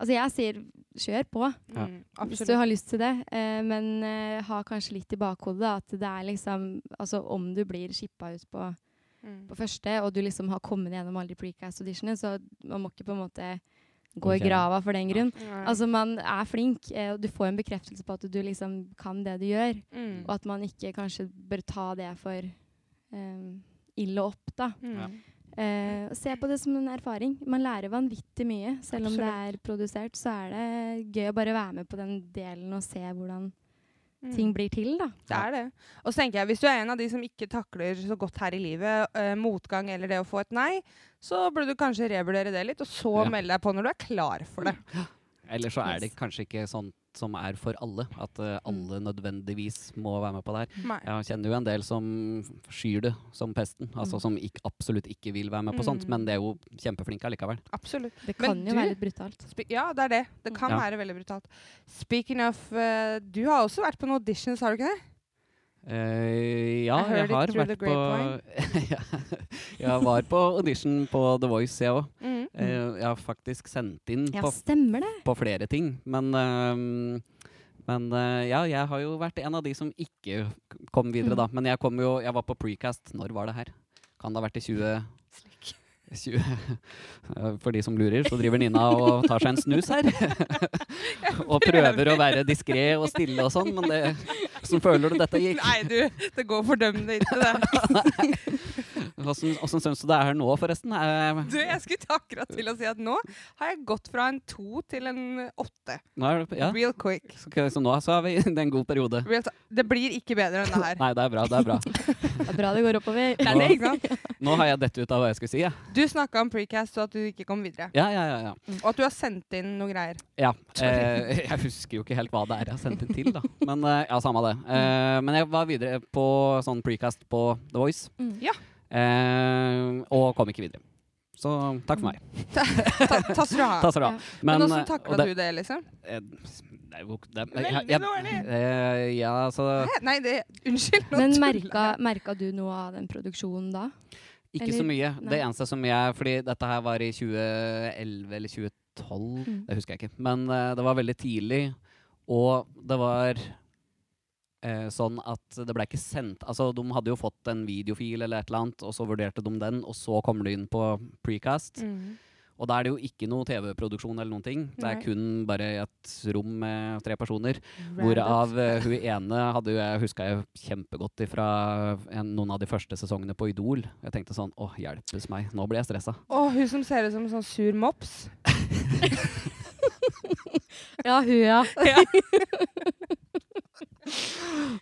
Altså jeg sier kjør på Ja. Mm, hvis du har lyst til det, eh, men eh, ha kanskje litt i bakhodet at det er liksom Altså om du blir shippa ut på, Mm. på første, og du liksom har kommet gjennom alle de precast auditionene, så man må ikke på en måte gå i grava for den grunn. Ja. Altså man er flink, eh, og du får en bekreftelse på at du liksom kan det du gjør, Mm. og at man ikke kanskje bør ta det for eh, ille opp, da. Mm. Eh, og se på det som en erfaring. Man lærer vanvittig mye. Selv om det er produsert, så er det gøy å bare være med på den delen og se hvordan Mm. ting blir til, da. Det er det. Og så tenker jeg, Hvis du er en av de som ikke takler så godt her i livet, uh, motgang eller det å få et nei, så burde du kanskje revurdere det litt, og så Ja. melde deg på når du er klar for det. Eller så er det kanskje ikke sånt som er for alle. At uh, alle nødvendigvis må være med på det her. Nei. Jeg kjenner jo en del som skyr det som pesten. Altså Mm. som ikk- absolutt ikke vil være med på sånt. Mm. Men det er jo kjempeflinke allikevel. Absolutt. Det Men kan jo du- være litt brutalt. Ja, det er det. Det kan Ja. være veldig brutalt. Speaking of uh, Du har også vært på noen auditions, har du ikke det? Uh, ja, jeg har vært på Jeg var på audition på The Voice, jeg òg. Mm. Jeg har faktisk sendt inn Ja, på, på flere ting. Men, ehm, men eh, ja, jeg har jo vært en av de som ikke kom videre, Mm. da. Men jeg, kom jo, jeg var på precast. Når var det her? Kan det ha vært i 20... 20, For de som lurer, så driver Nina og tar seg en snus her. og prøver å være diskré og stille og sånn, men det, hvordan føler du dette gikk? Nei, du, det går fordømmende ikke, det. Hvordan syns du det er her nå, forresten? Du, jeg skulle ta akkurat til å si at nå har jeg gått fra en to til en åtte. nå ja. Real quick. Så, så nå så er vi en god periode. Real det blir ikke bedre enn det her. Nei, det er bra. Det er bra. Det er bra det går oppover. Er sant? Nå har jeg dette ut av hva jeg skulle si. Ja, Du snakka om precast og at du ikke kom videre. ja, ja. ja, ja. Og at du har sendt inn noe greier. ja. Eh, jeg husker jo ikke helt hva det er jeg har sendt inn til, da. Men eh, ja, samme det. Eh, men jeg var videre på sånn precast på The Voice, Mm. Ja. eh, og kom ikke videre. Så takk for meg. Ta, ta du. Takk skal du ha. Men Men, åssen takla du det, liksom? eh, Det er jo det, Veldig jeg- dårlig. eh, ja, så Hæ? Nei, det Unnskyld. Men merka, merka du noe av den produksjonen da? Ikke Eller- så mye. nei. Det eneste som jeg Fordi dette her var i 2011 eller 2012, Mm. det husker jeg ikke. Men uh, det var veldig tidlig, og det var uh, sånn at det ble ikke sendt Altså, de hadde jo fått en videofil eller et eller annet, og så vurderte de den, og så kommer du inn på precast. Mm. Og da er det jo ikke noe TV-produksjon eller noen ting. Det er Nei. kun bare et rom med tre personer. Random. Hvorav uh, hun ene hadde jo jeg huska jeg kjempegodt fra en, noen av de første sesongene på Idol. Jeg tenkte sånn Å, hjelpes meg, nå blir jeg stressa. Å, hun som ser ut som en sånn sur mops. Ja, hun, ja.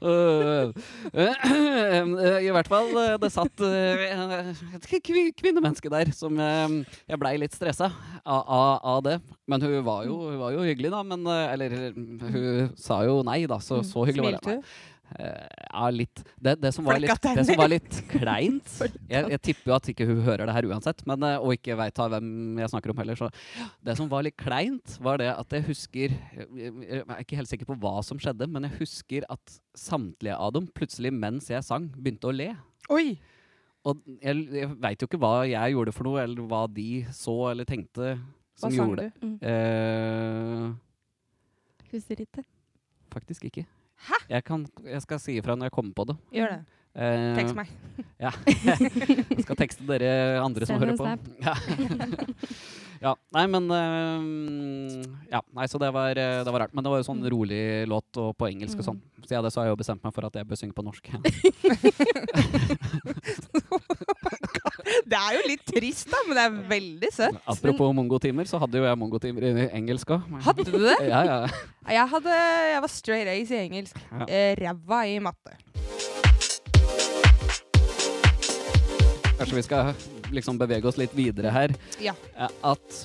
Øh, øh, I hvert fall, øh, det satt øh, et kvinnemenneske der som Jeg blei litt stressa av, det. Men hun var, jo, hun var jo hyggelig, da. Men, eller hun sa jo nei, da. Så, så hyggelig var det. Hun? Eh, ja, litt. Det, det, som var litt, det som var litt kleint jeg, jeg tipper jo at ikke hun hører det her uansett, men, eh, og ikke veit hvem jeg snakker om heller. Så det som var litt kleint, var det at jeg husker Jeg er ikke helt sikker på hva som skjedde, men jeg husker at samtlige av dem plutselig mens jeg sang, begynte å le. Oi! Og jeg, jeg veit jo ikke hva jeg gjorde for noe, eller hva de så eller tenkte Hva sang gjorde du? Mm. Eh, Husker ikke. faktisk ikke. Hæ? Jeg, kan, jeg skal si ifra når jeg kommer på det. Gjør det. Eh, Tekst meg. Ja. Jeg skal tekste dere andre som hører på. Ja. ja. Nei, men uh, Ja, nei, så det var, eh, det var rart. Men det var jo sånn Mm. rolig låt og på engelsk og sånn. Så ja, det så har jeg jo bestemt meg for at jeg bør synge på norsk. Det er jo litt trist, da, men det er veldig søtt. Apropos mongotimer, så hadde jo jeg mongotimer i engelsk òg. Hadde du det? Ja, ja. Jeg, hadde, jeg var straight ace i engelsk. Ja. Eh, Ræva i matte. Kanskje vi skal liksom bevege oss litt videre her. Ja. Eh, At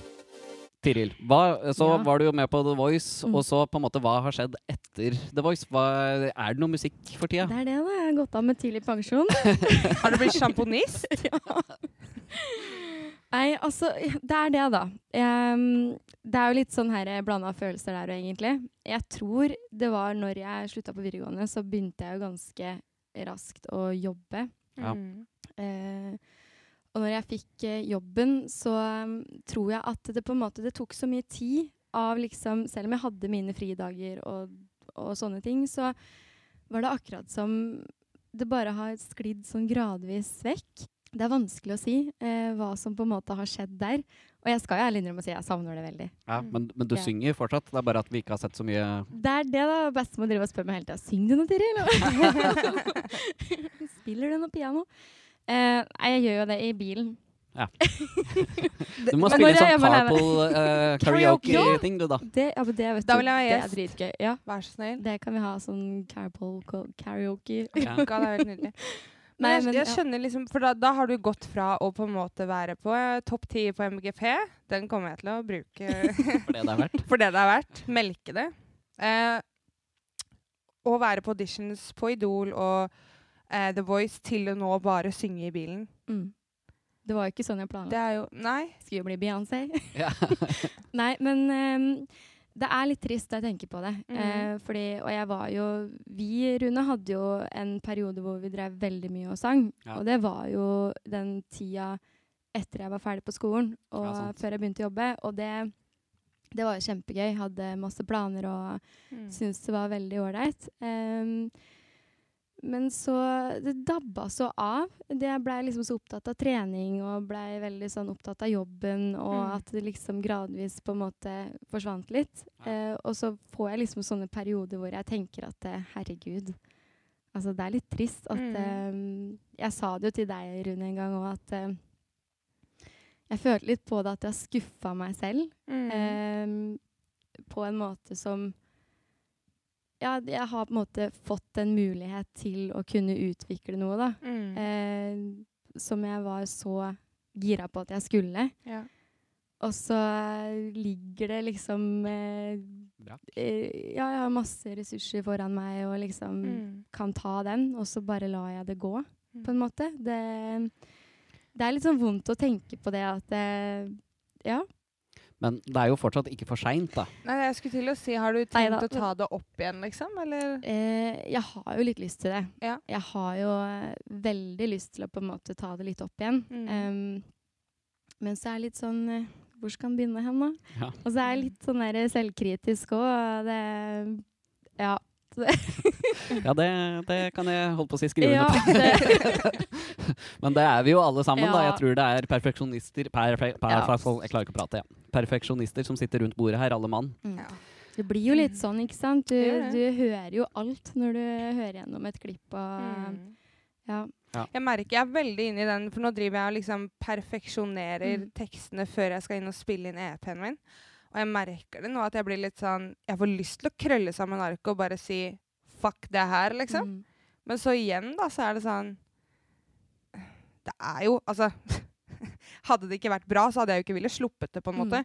Tiril, hva, så Ja. var du jo med på The Voice, Mm. og så på en måte hva har skjedd etter The Voice? Hva, er det noe musikk for tida? Det er det, da. Jeg har gått av med tidlig pensjon. Har du blitt sjamponist? Nei, altså, det er det, da. Um, det er jo litt sånn her blanda følelser der òg, egentlig. Jeg tror det var når jeg slutta på videregående, så begynte jeg jo ganske raskt å jobbe. Ja. Mm. Eh, og når jeg fikk eh, jobben, så um, tror jeg at det på en måte det tok så mye tid av liksom Selv om jeg hadde mine fridager og, og sånne ting, så var det akkurat som det bare har sklidd sånn gradvis vekk. Det er vanskelig å si eh, hva som på en måte har skjedd der. Og jeg skal jo ærlig innrømme å si jeg savner det veldig. Ja, men, men du Ja. synger fortsatt? Det er bare at vi ikke har sett så mye Det er det da bestemor driver og spør meg hele tida. Syng du noe, Tiril? Spiller du noe piano? Eh, nei, jeg gjør jo det i bilen. Du må spille sånn carpool uh, Karaoke. karaoke-ting, du, da. Det, ja, men det, vet Da vil jeg være det er dritgøy. Ja, Vær så snill. det kan vi ha sånn carpool karaoke. Ja. Ja, det er helt nydelig. Men Nei, jeg, men jeg ja. skjønner liksom, for da, da har du gått fra å på en måte være på eh, topp ti på MGP. Den kommer jeg til å bruke For det det er verdt. for det det er verdt. Melke det. Eh, å være på auditions på Idol og eh, The Voice til å nå bare synge i bilen. Mm. Det var jo ikke sånn jeg Det planla. er jo Nei. Skulle jo bli Beyoncé. Nei, men um, det er litt trist da jeg tenker på det. Mm. Eh, fordi, og jeg var jo Vi, Rune, hadde jo en periode hvor vi drev veldig mye og sang. Ja. Og det var jo den tida etter jeg var ferdig på skolen, og Ja, før jeg begynte å jobbe. Og det, det var jo kjempegøy. Hadde masse planer og Mm. syntes det var veldig ålreit. Ehm, men så Det dabba så av. Det jeg blei liksom så opptatt av trening og blei veldig sånn opptatt av jobben, og Mm. at det liksom gradvis på en måte forsvant litt. Eh, og så får jeg liksom sånne perioder hvor jeg tenker at eh, herregud Altså, det er litt trist at Mm. eh, Jeg sa det jo til deg, Rune, en gang òg, at eh, jeg følte litt på det at jeg skuffa meg selv. Mm. Eh, på en måte som Ja, jeg har på en måte fått en mulighet til å kunne utvikle noe, da. Mm. Eh, som jeg var så gira på at jeg skulle. ja. Og så ligger det liksom eh, Bra. eh, Ja, jeg har masse ressurser foran meg og liksom Mm. kan ta den, og så bare lar jeg det gå, Mm. på en måte. Det, det er litt sånn vondt å tenke på det at eh, Ja. Men det er jo fortsatt ikke for seint, da. Nei, jeg skulle til å si, har du tenkt Neida. å ta det opp igjen, liksom? Eller? Eh, jeg har jo litt lyst til det. Ja. Jeg har jo eh, veldig lyst til å på en måte ta det litt opp igjen. Mm. Um, men så er det litt sånn eh, Hvor skal en begynne hen, da? Ja. Og så er jeg litt sånn der selvkritisk òg. Det Ja. Ja, det, det kan jeg holde på å si skrive ja under på. det, Men det er vi jo alle sammen, da. Jeg tror det er perfeksjonister perfe, perfe, Ja. Jeg klarer ikke å prate, ja. Perfeksjonister som sitter rundt bordet her, alle mann. Ja. det blir jo litt sånn, ikke sant? Du, du hører jo alt når du hører gjennom et klipp. Og, Mm. ja. Jeg merker jeg er veldig inne i den, for nå driver jeg og liksom perfeksjonerer Mm. tekstene før jeg skal inn og spille inn EP-en min. Og jeg merker det nå at jeg blir litt sånn Jeg får lyst til å krølle sammen arket og bare si fuck det her, liksom. Mm. Men så igjen, da, så er det sånn Det er jo Altså Hadde det ikke vært bra, så hadde jeg jo ikke villet sluppet det, på en Mm. måte.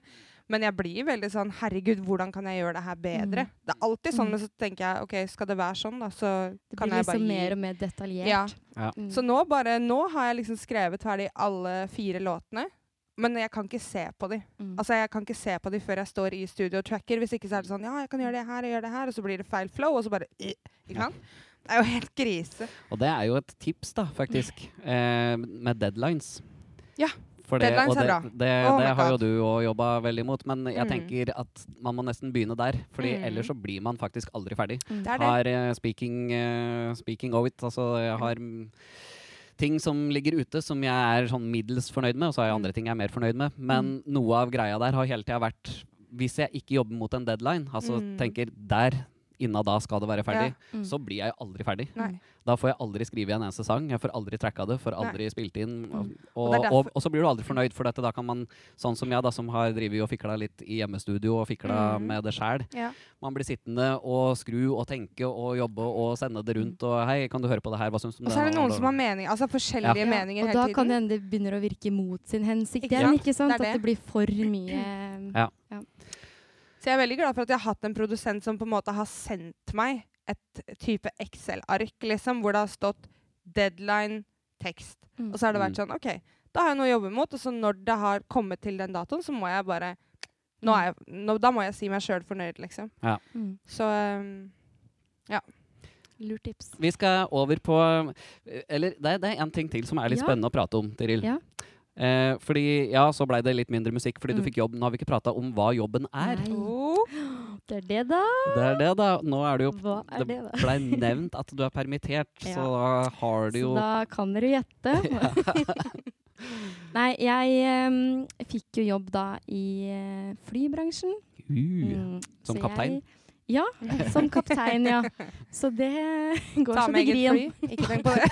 Men jeg blir veldig sånn Herregud, hvordan kan jeg gjøre det her bedre? Mm. Det er alltid sånn, Mm. men så tenker jeg OK, skal det være sånn, da, så Det kan blir jeg bare liksom gi mer og mer detaljert. Ja. Ja. Mm. Så nå bare Nå har jeg liksom skrevet ferdig alle fire låtene. Men jeg kan ikke se på de. Mm. Altså Jeg kan ikke se på de før jeg står i studio og tracker. Hvis ikke så er det sånn Ja, jeg kan gjøre det her og gjøre det her, og så blir det feil flow, og så bare Ikke sant? Det er jo helt grise. Og det er jo et tips, da, faktisk, eh, med deadlines. Ja, For det, deadlines og er bra. Det, Oh det har jo du òg jobba veldig imot, men jeg Mm. tenker at man må nesten begynne der. Fordi Mm. ellers så blir man faktisk aldri ferdig. Mm. Det er det. Har, uh, speaking, uh, speaking of it, altså jeg har mm, ting som ligger ute som jeg er sånn middels fornøyd med, og så har jeg Mm. andre ting jeg er mer fornøyd med. Men noe av greia der har hele tida vært Hvis jeg ikke jobber mot en deadline, altså Mm. tenker der inna da skal det være ferdig, Mm. så blir jeg aldri ferdig. Nei. Da får jeg aldri skrive en eneste sang, jeg får aldri tracka det, får aldri spilt inn. Og, Mm. og, Og og, og så blir du aldri fornøyd, for dette, da kan man, sånn som jeg, da, som har drevet og fikla litt i hjemmestudio og fikla Mm. med det sjæl, Ja. man blir sittende og skru og tenke og jobbe og sende det rundt og Hei, kan du høre på det her? Hva syns du om Og så er det noen som har mening, altså forskjellige Ja, meninger og hele da kan det hende det begynner å virke mot sin hensikt Ikke igjen. ikke sant? Det det. At det blir for mye Ja. Så jeg er veldig glad for at jeg har hatt en produsent som på en måte har sendt meg et type Excel-ark, liksom, hvor det har stått deadline, tekst. Mm. Og så har det vært Mm. sånn OK, da har jeg noe å jobbe mot, og så når det har kommet til den datoen, så må jeg bare nå er jeg, nå, Da må jeg si meg sjøl fornøyd, liksom. Mm. Så um, Lurt tips. Vi skal over på Eller det, er- det er en ting til som er litt Ja. spennende å prate om, Tiril. Ja. Eh, fordi ja, så blei det litt mindre musikk fordi du Mm. fikk jobb. Nå har vi ikke prata om hva jobben er. Oh, Det er det, da. Det er det, da. Nå er det jo Hva er det, da? blei nevnt at du er permittert, Ja. så da har du Så jo da kan dere gjette. Nei, jeg um, fikk jo jobb da i eh, flybransjen. uh, Mm, Som så kaptein? Jeg, ja, som kaptein, ja. Så det går ta så det grin. fly. Ikke tenk på det.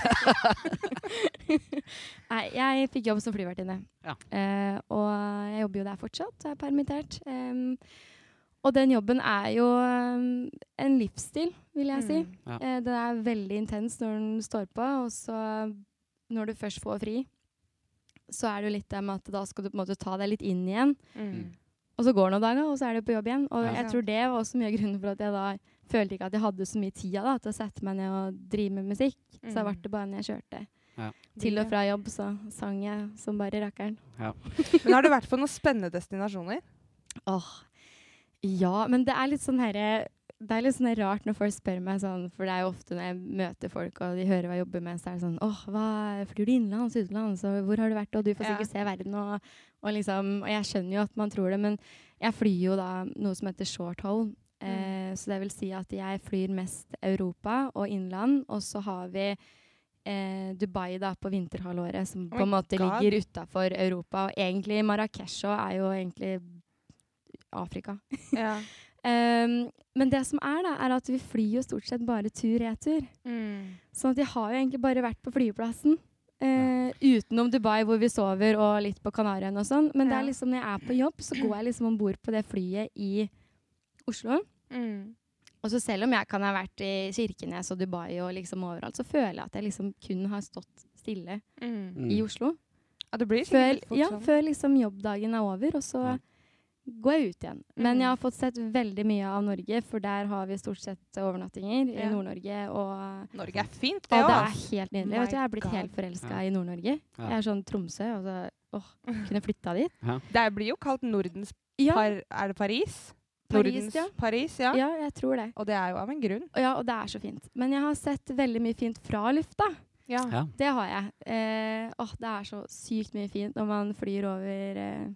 Nei, jeg fikk jobb som flyvertinne. Ja. Uh, og jeg jobber jo der fortsatt, jeg er permittert. Um, og den jobben er jo um, en livsstil, vil jeg si. Mm. Ja. Uh, den er veldig intens når den står på, og så når du først får fri, så er det jo litt det med at da skal du på en måte ta deg litt inn igjen. Mm. Og så går det noen dager, og så er det på jobb igjen. Og Ja. jeg tror det var også mye av grunnen for at jeg da følte ikke at jeg hadde så mye tid da, til å sette meg ned og drive med musikk. Så da Mm. ble det bare når jeg kjørte Ja. til og fra jobb, så sang jeg som bare rakkeren. Men har du vært på noen spennende destinasjoner? Åh, ja, men det er litt sånn herre det er litt sånn rart når folk spør meg sånn, for det er jo ofte når jeg møter folk og de hører hva jeg jobber med, så er det sånn åh, hva flyr du innenlands, utenlands, og hvor har du vært, og du får Ja. sikkert se verden, og, og liksom Og jeg skjønner jo at man tror det, men jeg flyr jo da noe som heter short hole, Eh, Så det vil si at jeg flyr mest Europa og innland, og så har vi eh, Dubai da på vinterhalvåret, som på Oh en måte God. ligger utafor Europa. Og egentlig Marrakech er jo egentlig Afrika. Ja. Ehm, men det som er, da, er at vi flyr jo stort sett bare tur-retur. Mm. Sånn at jeg har jo egentlig bare vært på flyplassen. Eh, Utenom Dubai, hvor vi sover, og litt på Kanariøyene og sånn. Men det er liksom, når jeg er på jobb, så går jeg liksom om bord på det flyet i Oslo. Mm. Og så selv om jeg kan ha vært i Kirkenes og Dubai og liksom overalt, så føler jeg at jeg liksom kun har stått stille Mm. Mm. i Oslo. Ja, det blir Før, fort ja, sånn. før liksom jobbdagen er over, og så Ja. Går jeg ut igjen. Men Mm. jeg har fått sett veldig mye av Norge, for der har vi stort sett overnattinger Ja. i Nord-Norge. Og, Norge er fint, det òg. det er helt nydelig. Du, jeg er blitt God. helt forelska Ja. i Nordnorge. Ja. Jeg er sånn Tromsø. Og så, åh, kunne flytta dit. Det blir jo kalt Nordens Ja, par... Er det Paris? Paris, Nordens ja. Paris, ja. ja, jeg tror det. Og det er jo av en grunn. Og, ja, og det er så fint. Men jeg har sett veldig mye fint fra lufta. Ja. Ja. Det har jeg. Eh, åh, det er så sykt mye fint når man flyr over eh,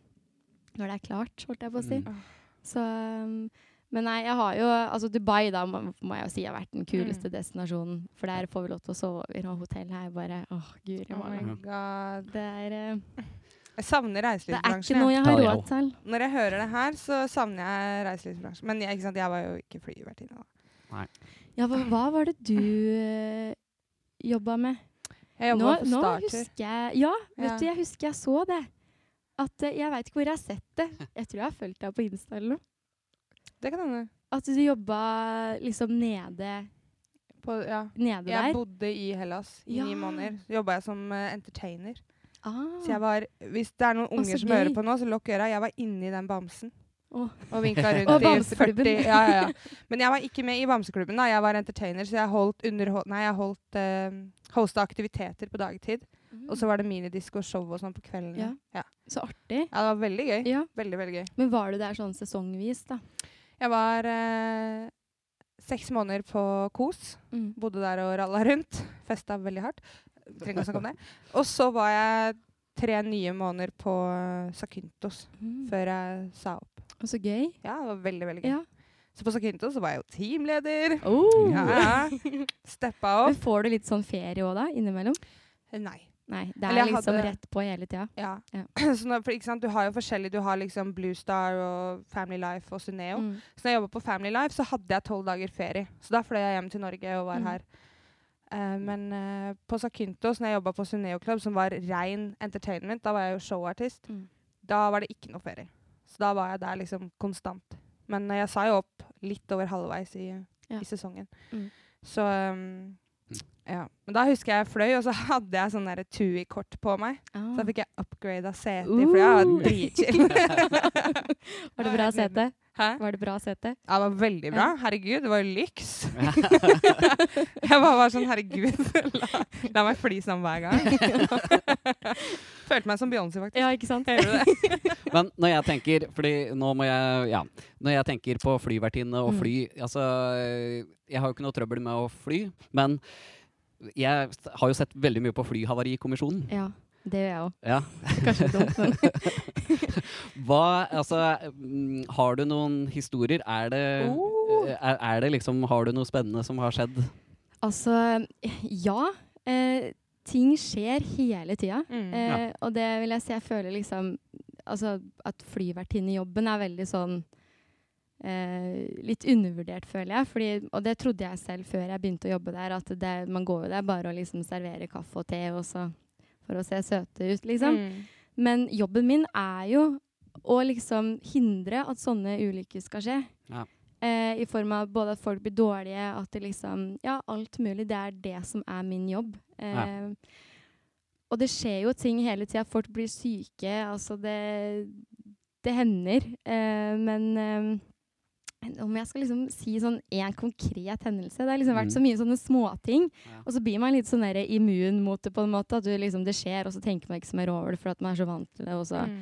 når det er klart, holdt jeg på å si. Mm. Så, um, men nei, jeg har jo Altså Dubai, da, må, må jeg jo si har vært den kuleste Mm. destinasjonen. For der får vi lov til å sove i noe hotell her. bare Åh, guri Oh my malla. god. Det er, uh, Jeg savner det er ikke noe jeg. har råd til. Når jeg hører det her, så savner jeg reiselivsbransjen. Men jeg, ikke sant, jeg var jo ikke flyvertinne da. Ja, hva, hva var det du uh, jobba med? Jeg Nå, jobba på nå Starter. husker jeg Ja, vet Ja. du, jeg husker jeg så det. At eh, Jeg veit ikke hvor jeg har sett det. Jeg tror jeg har fulgt deg på Insta eller noe. Det kan hende. At du jobba liksom nede, På- Ja. nede Jeg der. bodde i Hellas i ni måneder. Så jobba jeg som uh, entertainer. Ah. Så jeg var, hvis det er noen unger som gøy. hører på nå, så lukk øra. Jeg var inni den bamsen. Oh. Og vinka rundt Og i 40 ja, ja, ja. Men jeg var ikke med i Bamseklubben. da. Jeg var entertainer, så jeg holdt, underhold, nei, jeg holdt uh, hosta aktiviteter på dagtid. Og så var det minidisko og show og sånn på kvelden. Ja. Ja. Så artig. ja, det var veldig gøy. Ja. Veldig, veldig gøy. Men var du der sånn sesongvis, da? Jeg var eh, seks måneder på Kos. Mm. Bodde der og ralla rundt. Festa veldig hardt. Trenger ikke å snakke om det. Og så var jeg tre nye måneder på Sakuntos Sakyntos Mm. før jeg sa opp. Og så gøy. Ja, det var veldig, veldig gøy. Ja. Så på Sakinto så var jeg jo teamleder. Oh. Ja. Steppa Men får du litt sånn ferie òg, da? Innimellom? Nei. Nei, det er liksom hadde- rett på hele tida. Ja. Ja. Så når, for? Du har jo forskjellig. Du har liksom Blue Star og Family Life og Suneo. Mm. Så når jeg jobba på Family Life, så hadde jeg tolv dager ferie. Så da fløy jeg hjem til Norge og var Mm. her. Uh, men uh, på Sakyntos, når jeg jobba på Suneo Club, som var rein entertainment, da var jeg jo showartist, Mm. da var det ikke noe ferie. Så da var jeg der liksom konstant. Men uh, jeg sa jo opp litt over halvveis i, Ja. i sesongen. Mm. Så um, ja. Men da husker jeg jeg fløy, og så hadde jeg sånn TUI-kort på meg. Ah. Så da fikk jeg upgrada sete i flyet. Jeg var Uh. dritchill. Var det bra sete? Hæ? Var det bra sete? Ja, det var veldig bra. Herregud, det var jo lyks. jeg bare var sånn herregud, la, la meg fly sammen hver gang. Følte meg som Beyoncé, faktisk. Ja, ikke sant? Men når jeg tenker Fordi nå må jeg Ja. Når jeg tenker på flyvertinne og Mm. fly Altså, jeg har jo ikke noe trøbbel med å fly, men jeg har jo sett veldig mye på Flyhavarikommisjonen. Ja, det gjør jeg òg. Ja. Kanskje dumt, men Hva Altså, mm, har du noen historier? Er det, Oh. er, er det liksom Har du noe spennende som har skjedd? Altså, ja. Eh, ting skjer hele tida. Mm. Eh, og det vil jeg si, jeg føler liksom Altså at flyvertinnejobben er veldig sånn eh, Litt undervurdert, føler jeg. Fordi, og det trodde jeg selv før jeg begynte å jobbe der, at det, man går jo der bare og liksom serverer kaffe og te og så, for å se søte ut, liksom. Mm. Men jobben min er jo å liksom hindre at sånne ulykker skal skje. Ja. Eh, I form av både at folk blir dårlige, at det liksom Ja, alt mulig. Det er det som er min jobb. Eh, Og det skjer jo ting hele tida. Folk blir syke. Altså, det Det hender. Eh, men eh, om jeg skal liksom si sånn én konkret hendelse Det har liksom vært Mm. så mye sånne småting. Ja. Og så blir man litt sånn der immun mot det, på en måte. At du liksom, det skjer, og så tenker man ikke så mer over det, for at man er så vant til det. Også. Mm.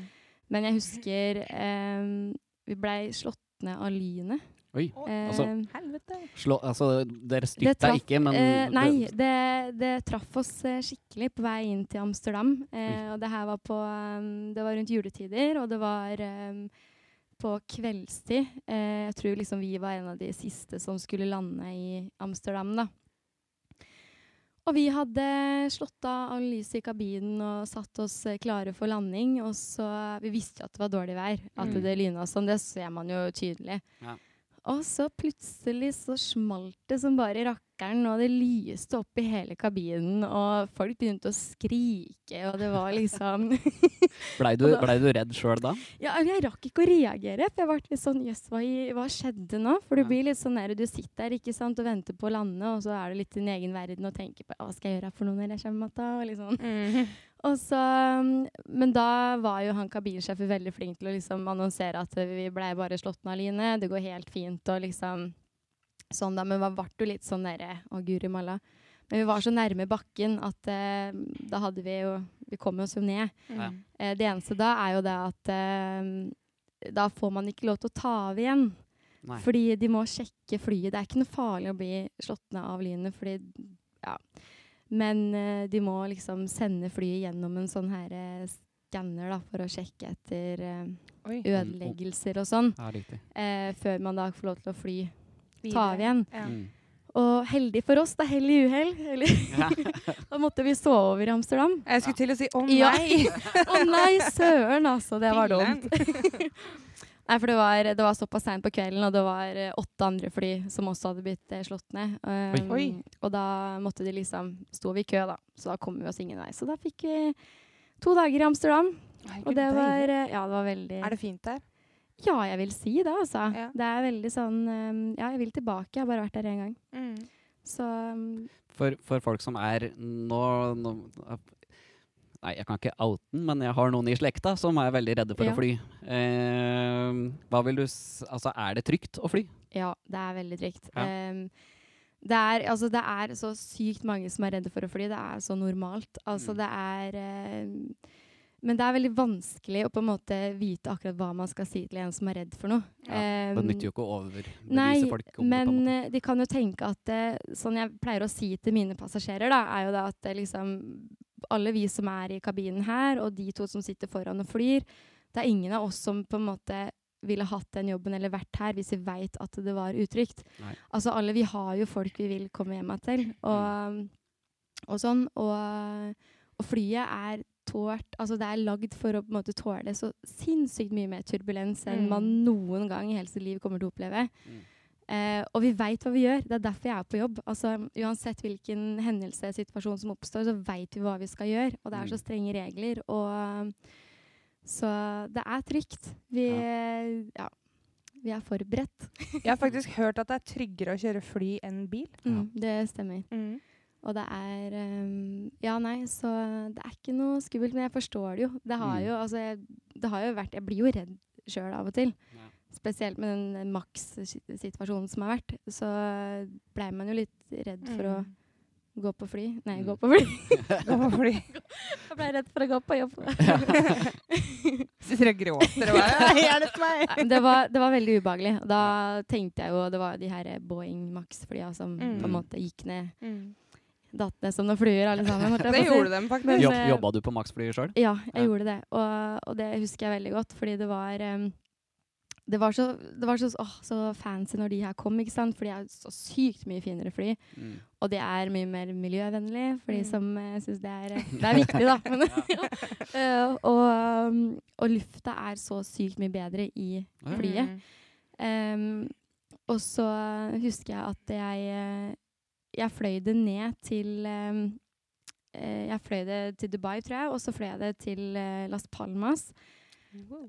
Men jeg husker eh, vi blei slått ned av lynet. Oi. Eh, Altså, Helvete. Slå, altså, dere Det styrta traff- ikke, men eh, nei, det- det, det traff oss eh, skikkelig på vei inn til Amsterdam. Eh, og det her var på um, Det var rundt juletider, og det var um, på kveldstid. Eh, jeg tror liksom vi var en av de siste som skulle lande i Amsterdam, da. Og vi hadde slått av all lyset i kabinen og satt oss eh, klare for landing. Og så Vi visste jo at det var dårlig vær, at Mm. det lyna sånn. Det ser man jo tydelig. Ja. Og så plutselig så smalt det som bare rakkeren, og det lyste opp i hele kabinen, og folk begynte å skrike, og det var liksom Blei du, ble du redd sjøl da? Ja, jeg rakk ikke å reagere, for jeg ble litt sånn Jøss, hva, hva skjedde nå? For du Ja. blir litt sånn der, du sitter der ikke sant, og venter på å lande, og så er du litt i din egen verden og tenker på hva skal jeg gjøre for noe når jeg kommer tilbake? Og liksom. Så, um, men da var jo han kabinsjefen veldig flink til å liksom annonsere at vi ble bare slått ned av line, det går helt fint og liksom sånn da. Men ble jo litt sånn derre Å, guri malla. Men vi var så nærme bakken at eh, da hadde vi jo Vi kom oss jo ned. Mm. Eh, det eneste da er jo det at eh, da får man ikke lov til å ta av igjen. Nei. Fordi de må sjekke flyet. Det er ikke noe farlig å bli slått ned av lynet, fordi ja. Men uh, de må liksom sende flyet gjennom en sånn her uh, skanner da, for å sjekke etter uh, ødeleggelser og sånn. Ja. Eh, før man da får lov til å fly. Videre. Ta av igjen. Ja. Mm. Og heldig for oss, da hell i uhell. Da måtte vi sove over i Amsterdam. Jeg skulle til å si å oh, nei! Å nei, søren, altså. Det var dumt. Nei, for det var, det var såpass seint på kvelden, og det var eh, åtte andre fly som også hadde blitt eh, slått ned. Um, Oi. Og da måtte de liksom Sto vi i kø, da. Så da kom vi oss ingen vei. Så da fikk vi to dager i Amsterdam. Og det var eh, Ja, det var veldig Er det fint der? Ja, jeg vil si det, altså. Ja. Det er veldig sånn um, Ja, jeg vil tilbake. Jeg har bare vært der én gang. Mm. Så um, For, for folk som er nå, nå Nei, jeg kan ikke oute den, men jeg har noen i slekta som er veldig redde for Ja. å fly. Eh, hva vil du Altså, er det trygt å fly? Ja, det er veldig trygt. Ja. Eh, det, er, altså, det er så sykt mange som er redde for å fly. Det er så normalt. Altså, Mm. det er eh, Men det er veldig vanskelig å på en måte vite akkurat hva man skal si til en som er redd for noe. Ja, Ehm, Det nytter jo ikke å overbevise Nei, folk om det. men måte. eh, de kan jo tenke at eh, Sånn jeg pleier å si til mine passasjerer, da, er jo det at det liksom Alle vi som er i kabinen her, og de to som sitter foran og flyr, det er ingen av oss som på en måte ville hatt den jobben eller vært her hvis vi veit at det var utrygt. Nei. Altså alle vi har jo folk vi vil komme hjem til, og, og sånn. Og, og flyet er tålt Altså det er lagd for å på en måte tåle så sinnssykt mye mer turbulens enn Mm. man noen gang i hele sitt liv kommer til å oppleve. Mm. Eh, og vi veit hva vi gjør. Det er derfor jeg er på jobb. Altså, uansett hvilken hendelse, situasjon som oppstår, så veit vi hva vi skal gjøre. Og det er så Mm. strenge regler. Og, så det er trygt. Vi, ja. vi er forberedt. Jeg har faktisk hørt at det er tryggere å kjøre fly enn bil. Mm, det stemmer. Mm. Og det er um, Ja, nei, så det er ikke noe skummelt. Men jeg forstår det jo. Det har Mm. jo, altså, jeg, det har jo vært Jeg blir jo redd sjøl av og til. Ja. Spesielt med den maks-situasjonen som har vært. Så blei man jo litt redd for å Mm. gå på fly. Nei, Mm. gå på fly. Gå på fly. Jeg blei redd for å gå på jobb. Sitter og gråter og bare Hjelp meg! Det, var, det var veldig ubehagelig. Da tenkte jeg jo Det var de her Boeing Max-flya som Mm. på en måte gikk ned. Mm. Datt ned som noen fluer, alle sammen. Det gjorde dem faktisk. Men, Jobb, eh, jobba du på Max-flyet sjøl? Ja, jeg Ja. gjorde det. Og, og det husker jeg veldig godt, fordi det var em, det var, så, det var så, åh, så fancy når de her kom, ikke sant? for de er så sykt mye finere fly. Mm. Og det er mye mer miljøvennlig for de Mm. som uh, syns det er Det er viktig, da. Men, Eh, og, um, og lufta er så sykt mye bedre i flyet. Mm. Um, og så husker jeg at jeg eh, Jeg fløy det ned til um, eh, Jeg fløy det til Dubai, tror jeg, og så fløy jeg det til uh, Las Palmas.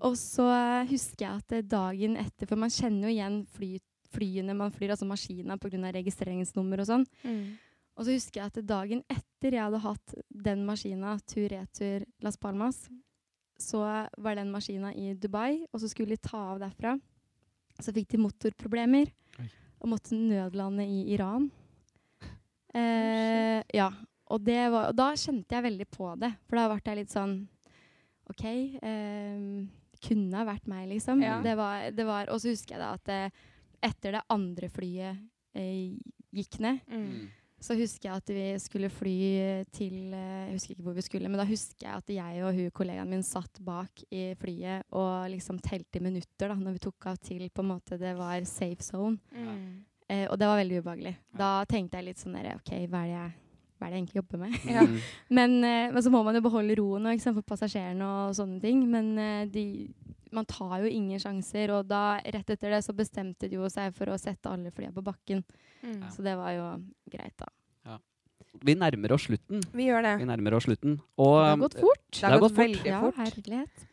Og så husker jeg at dagen etter For man kjenner jo igjen fly, flyene man flyr, altså maskina, pga. registreringsnummer og sånn. Mm. Og så husker jeg at dagen etter jeg hadde hatt den maskina tur-retur Las Palmas, så var den maskina i Dubai, og så skulle de ta av derfra. Så fikk de motorproblemer Oi. og måtte nødlande i Iran. Eh, ja, og, det var, og da kjente jeg veldig på det. For da ble jeg litt sånn OK. Eh, kunne ha vært meg, liksom. Ja. Det var, det var, og så husker jeg da at det, etter det andre flyet eh, gikk ned, Mm. så husker jeg at vi skulle fly til eh, Jeg husker ikke hvor vi skulle, men da husker jeg at jeg og hun kollegaen min satt bak i flyet og liksom telte minutter da når vi tok av til på en måte det var safe zone. Mm. Eh, og det var veldig ubehagelig. Da tenkte jeg litt sånn der OK, hva er det jeg, hva er det jeg egentlig jobber med? Ja. Mm. Men, eh, men så må man jo beholde roen og, ikke sant, for passasjerene og sånne ting. Men eh, de, man tar jo ingen sjanser. Og da, rett etter det så bestemte de jo seg for å sette alle flyene på bakken. Mm. Så det var jo greit, da. Vi nærmer oss slutten. Vi gjør det. Vi nærmer oss slutten. Og Det har gått fort. Det har gått veldig fort. Ja, herlighet.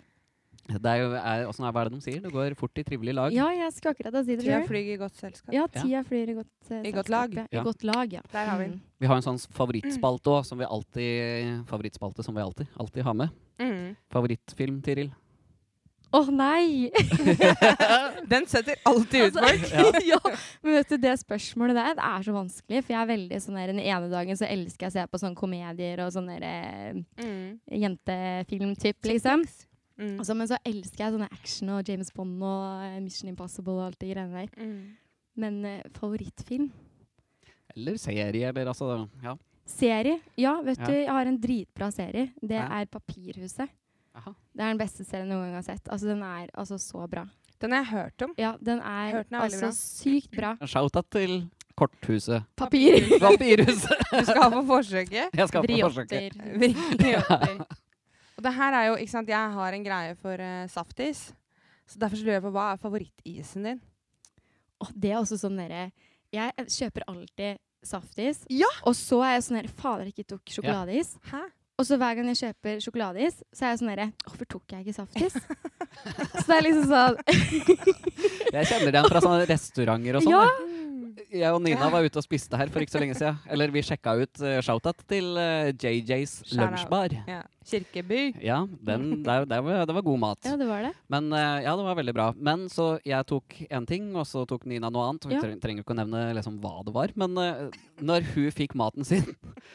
Det er jo, er, er, hva er det de sier? Det går fort i trivelig lag. Ja, jeg skal akkurat si det Tida flyr i godt selskap. Ja, tida flyr i godt selskap I godt lag. Ja. I godt lag, ja. Der har vi den. Mm. Vi har en sånn favorittspalte òg, som vi alltid Favorittspalte som vi alltid, alltid har med. Mm. Favorittfilm, Tiril? Å nei! Den setter alltid ut Altså, folk. ja. Men vet du, det spørsmålet der det er så vanskelig. For jeg er veldig sånn der, Den ene dagen så elsker jeg å se på sånne komedier og sånne eh, Mm. jentefilm-typ, liksom. Mm. Altså, men så elsker jeg sånne action og James Bond og eh, Mission Impossible og alt de greiene der. Mm. Men uh, favorittfilm? Eller serie, eller altså Ja. Serie? Ja, vet Ja. du, jeg har en dritbra serie. Det Ja. er Papirhuset. Aha. Det er den beste serien jeg noen gang har sett. Altså, den er altså så bra. Den har jeg hørt om. Ja, den er, den er altså bra. sykt bra. Shout-out til Korthuset. Papir. Papirhuset! Du skal ha på forsøket. Jeg skal på forsøket. Vriotter. Og det her er jo, ikke sant, Jeg har en greie for uh, saftis. Så Derfor lurer jeg på hva er favorittisen din? Åh, det er også sånn derre Jeg kjøper alltid saftis, Ja! og så er jeg sånn dere, Fader, ikke tok sjokoladeis. Hæ? Og så hver gang jeg kjøper sjokoladeis, så er jeg sånn dere, Hvorfor tok jeg ikke saftis? så det er liksom sånn Jeg kjenner den fra sånne restauranter og sånn. Ja! Jeg. Og Nina var ute og spiste her for ikke så lenge siden. Eller vi sjekka ut uh, shout-out til uh, JJs lunsjbar. Ja. Kirkeby. Ja, den, der, der var, det var god mat. Ja, det var det. Men uh, ja, det var veldig bra. Men så jeg tok én ting, og så tok Nina noe annet. Vi Ja. trenger ikke å nevne liksom, hva det var. Men uh, når hun fikk maten sin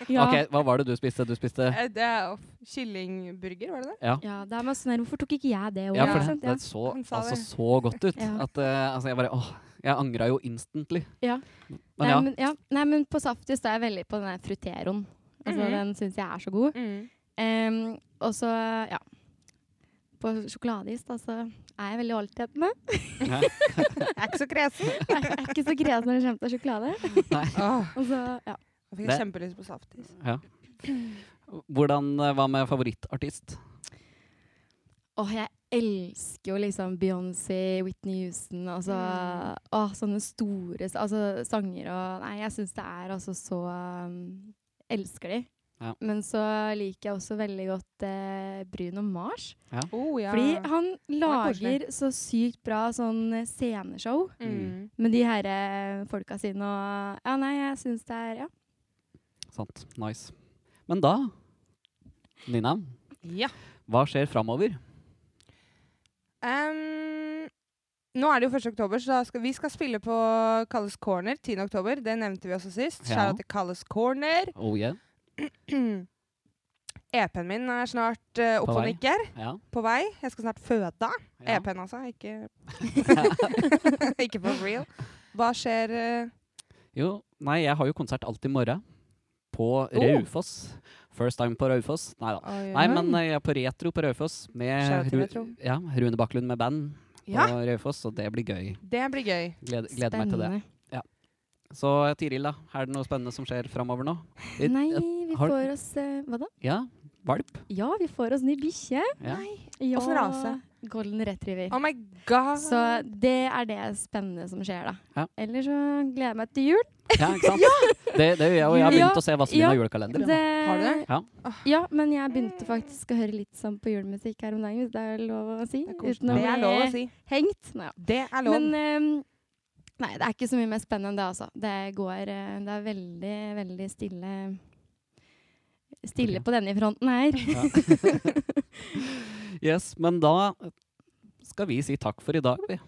Ja. Ok, hva var det du spiste? Du spiste Eh, Det er kyllingburger, var det det? Ja. ja, det er masse sånn Hvorfor tok ikke jeg det òg? Ja, for det, det så altså så godt ut. Ja. At uh, altså, jeg bare Åh, jeg angra jo instantly. Ja. Men Nei, ja. men, ja. Nei, men på saftis er jeg veldig på den der fruteroen. Altså, Mhm. Den syns jeg er så god. Mm. Um, og så, ja På sjokoladeis da, så er jeg veldig åltetende. Jeg er ikke så kresen. Jeg er ikke så kresen når det kommer til sjokolade. Og så, ja. Jeg fikk kjempelyst på saftis. Ja. Hvordan eh, Hva med favorittartist? Åh, jeg elsker jo liksom Beyoncé, Whitney Houston, altså Mm. å, sånne store altså, sanger og Nei, jeg syns det er altså så um, Elsker de. Ja. Men så liker jeg også veldig godt eh, Bruno Mars. Oh, ja. Fordi han er lager så sykt bra sånn eh, sceneshow mm. med de her eh, folka sine og Ja, nei, jeg syns det er Ja. Sant. Nice. Men da, Nina, Ja. hva skjer framover? Em, nå er det jo 1. oktober, så skal, vi skal spille på Kalles Corner 10. oktober. Det nevnte vi også sist. Ja. Kjære til Kalles Corner. Oh yeah. EP-en min er snart uh, opp og nikker. Ja. På vei. Jeg skal snart føde. ja. EP-en altså, ikke Ikke for real. Hva skjer Uh? Jo, nei, jeg har jo konsert alltid i morgen. På Oh. First time på Raufoss. Nei da. oi, Nei, men eh, jeg er på retro på Raufoss med Ru ja, Rune Bakklund med band Ja, på Raufoss, og det blir gøy. det blir gøy. Gleder, gleder meg til det. Ja. Så Tiril, da. Er det noe spennende som skjer framover nå? Vi- Nei, eh, vi har- får oss uh, Hva da? Ja, valp. Ja, vi får oss ny bikkje. Ja. Ja, Åssen rase? Golden retriever. Oh my god! Så det er det spennende som skjer, da. Ja. Ellers så gleder jeg meg til jul. ja, ikke sant? Det, det gjør jeg, og jeg har Ja, begynt å se Vazelina ja, julekalender. Det, Har du det? Ja. Ja, men jeg begynte faktisk å høre litt sånn på julemusikk her om dagen, hvis det er lov å si. det er, uten å det er lov å si. hengt. Nå, ja. Det er lov. Men um, nei, det er ikke så mye mer spennende enn det, altså. Det går eh, Det er veldig, veldig stille Stille på denne fronten her. Yes, men da skal vi si takk for i dag, vi.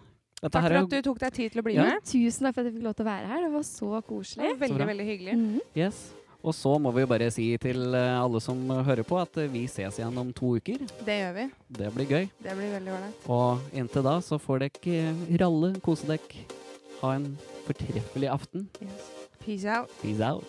Dette Takk for er at du tok deg tid til å bli Ja. med. Tusen takk for at jeg fikk lov til å være her. Det var så koselig. Ja, veldig, så veldig hyggelig. Mhm. Yes. Og så må vi jo bare si til eh, alle som hører på, at eh, vi ses igjen om to uker. Det gjør vi. Det blir gøy. Det blir veldig ålreit. Og inntil da så får dere ralle, kose dere. Ha en fortreffelig aften. Peace out. Peace out.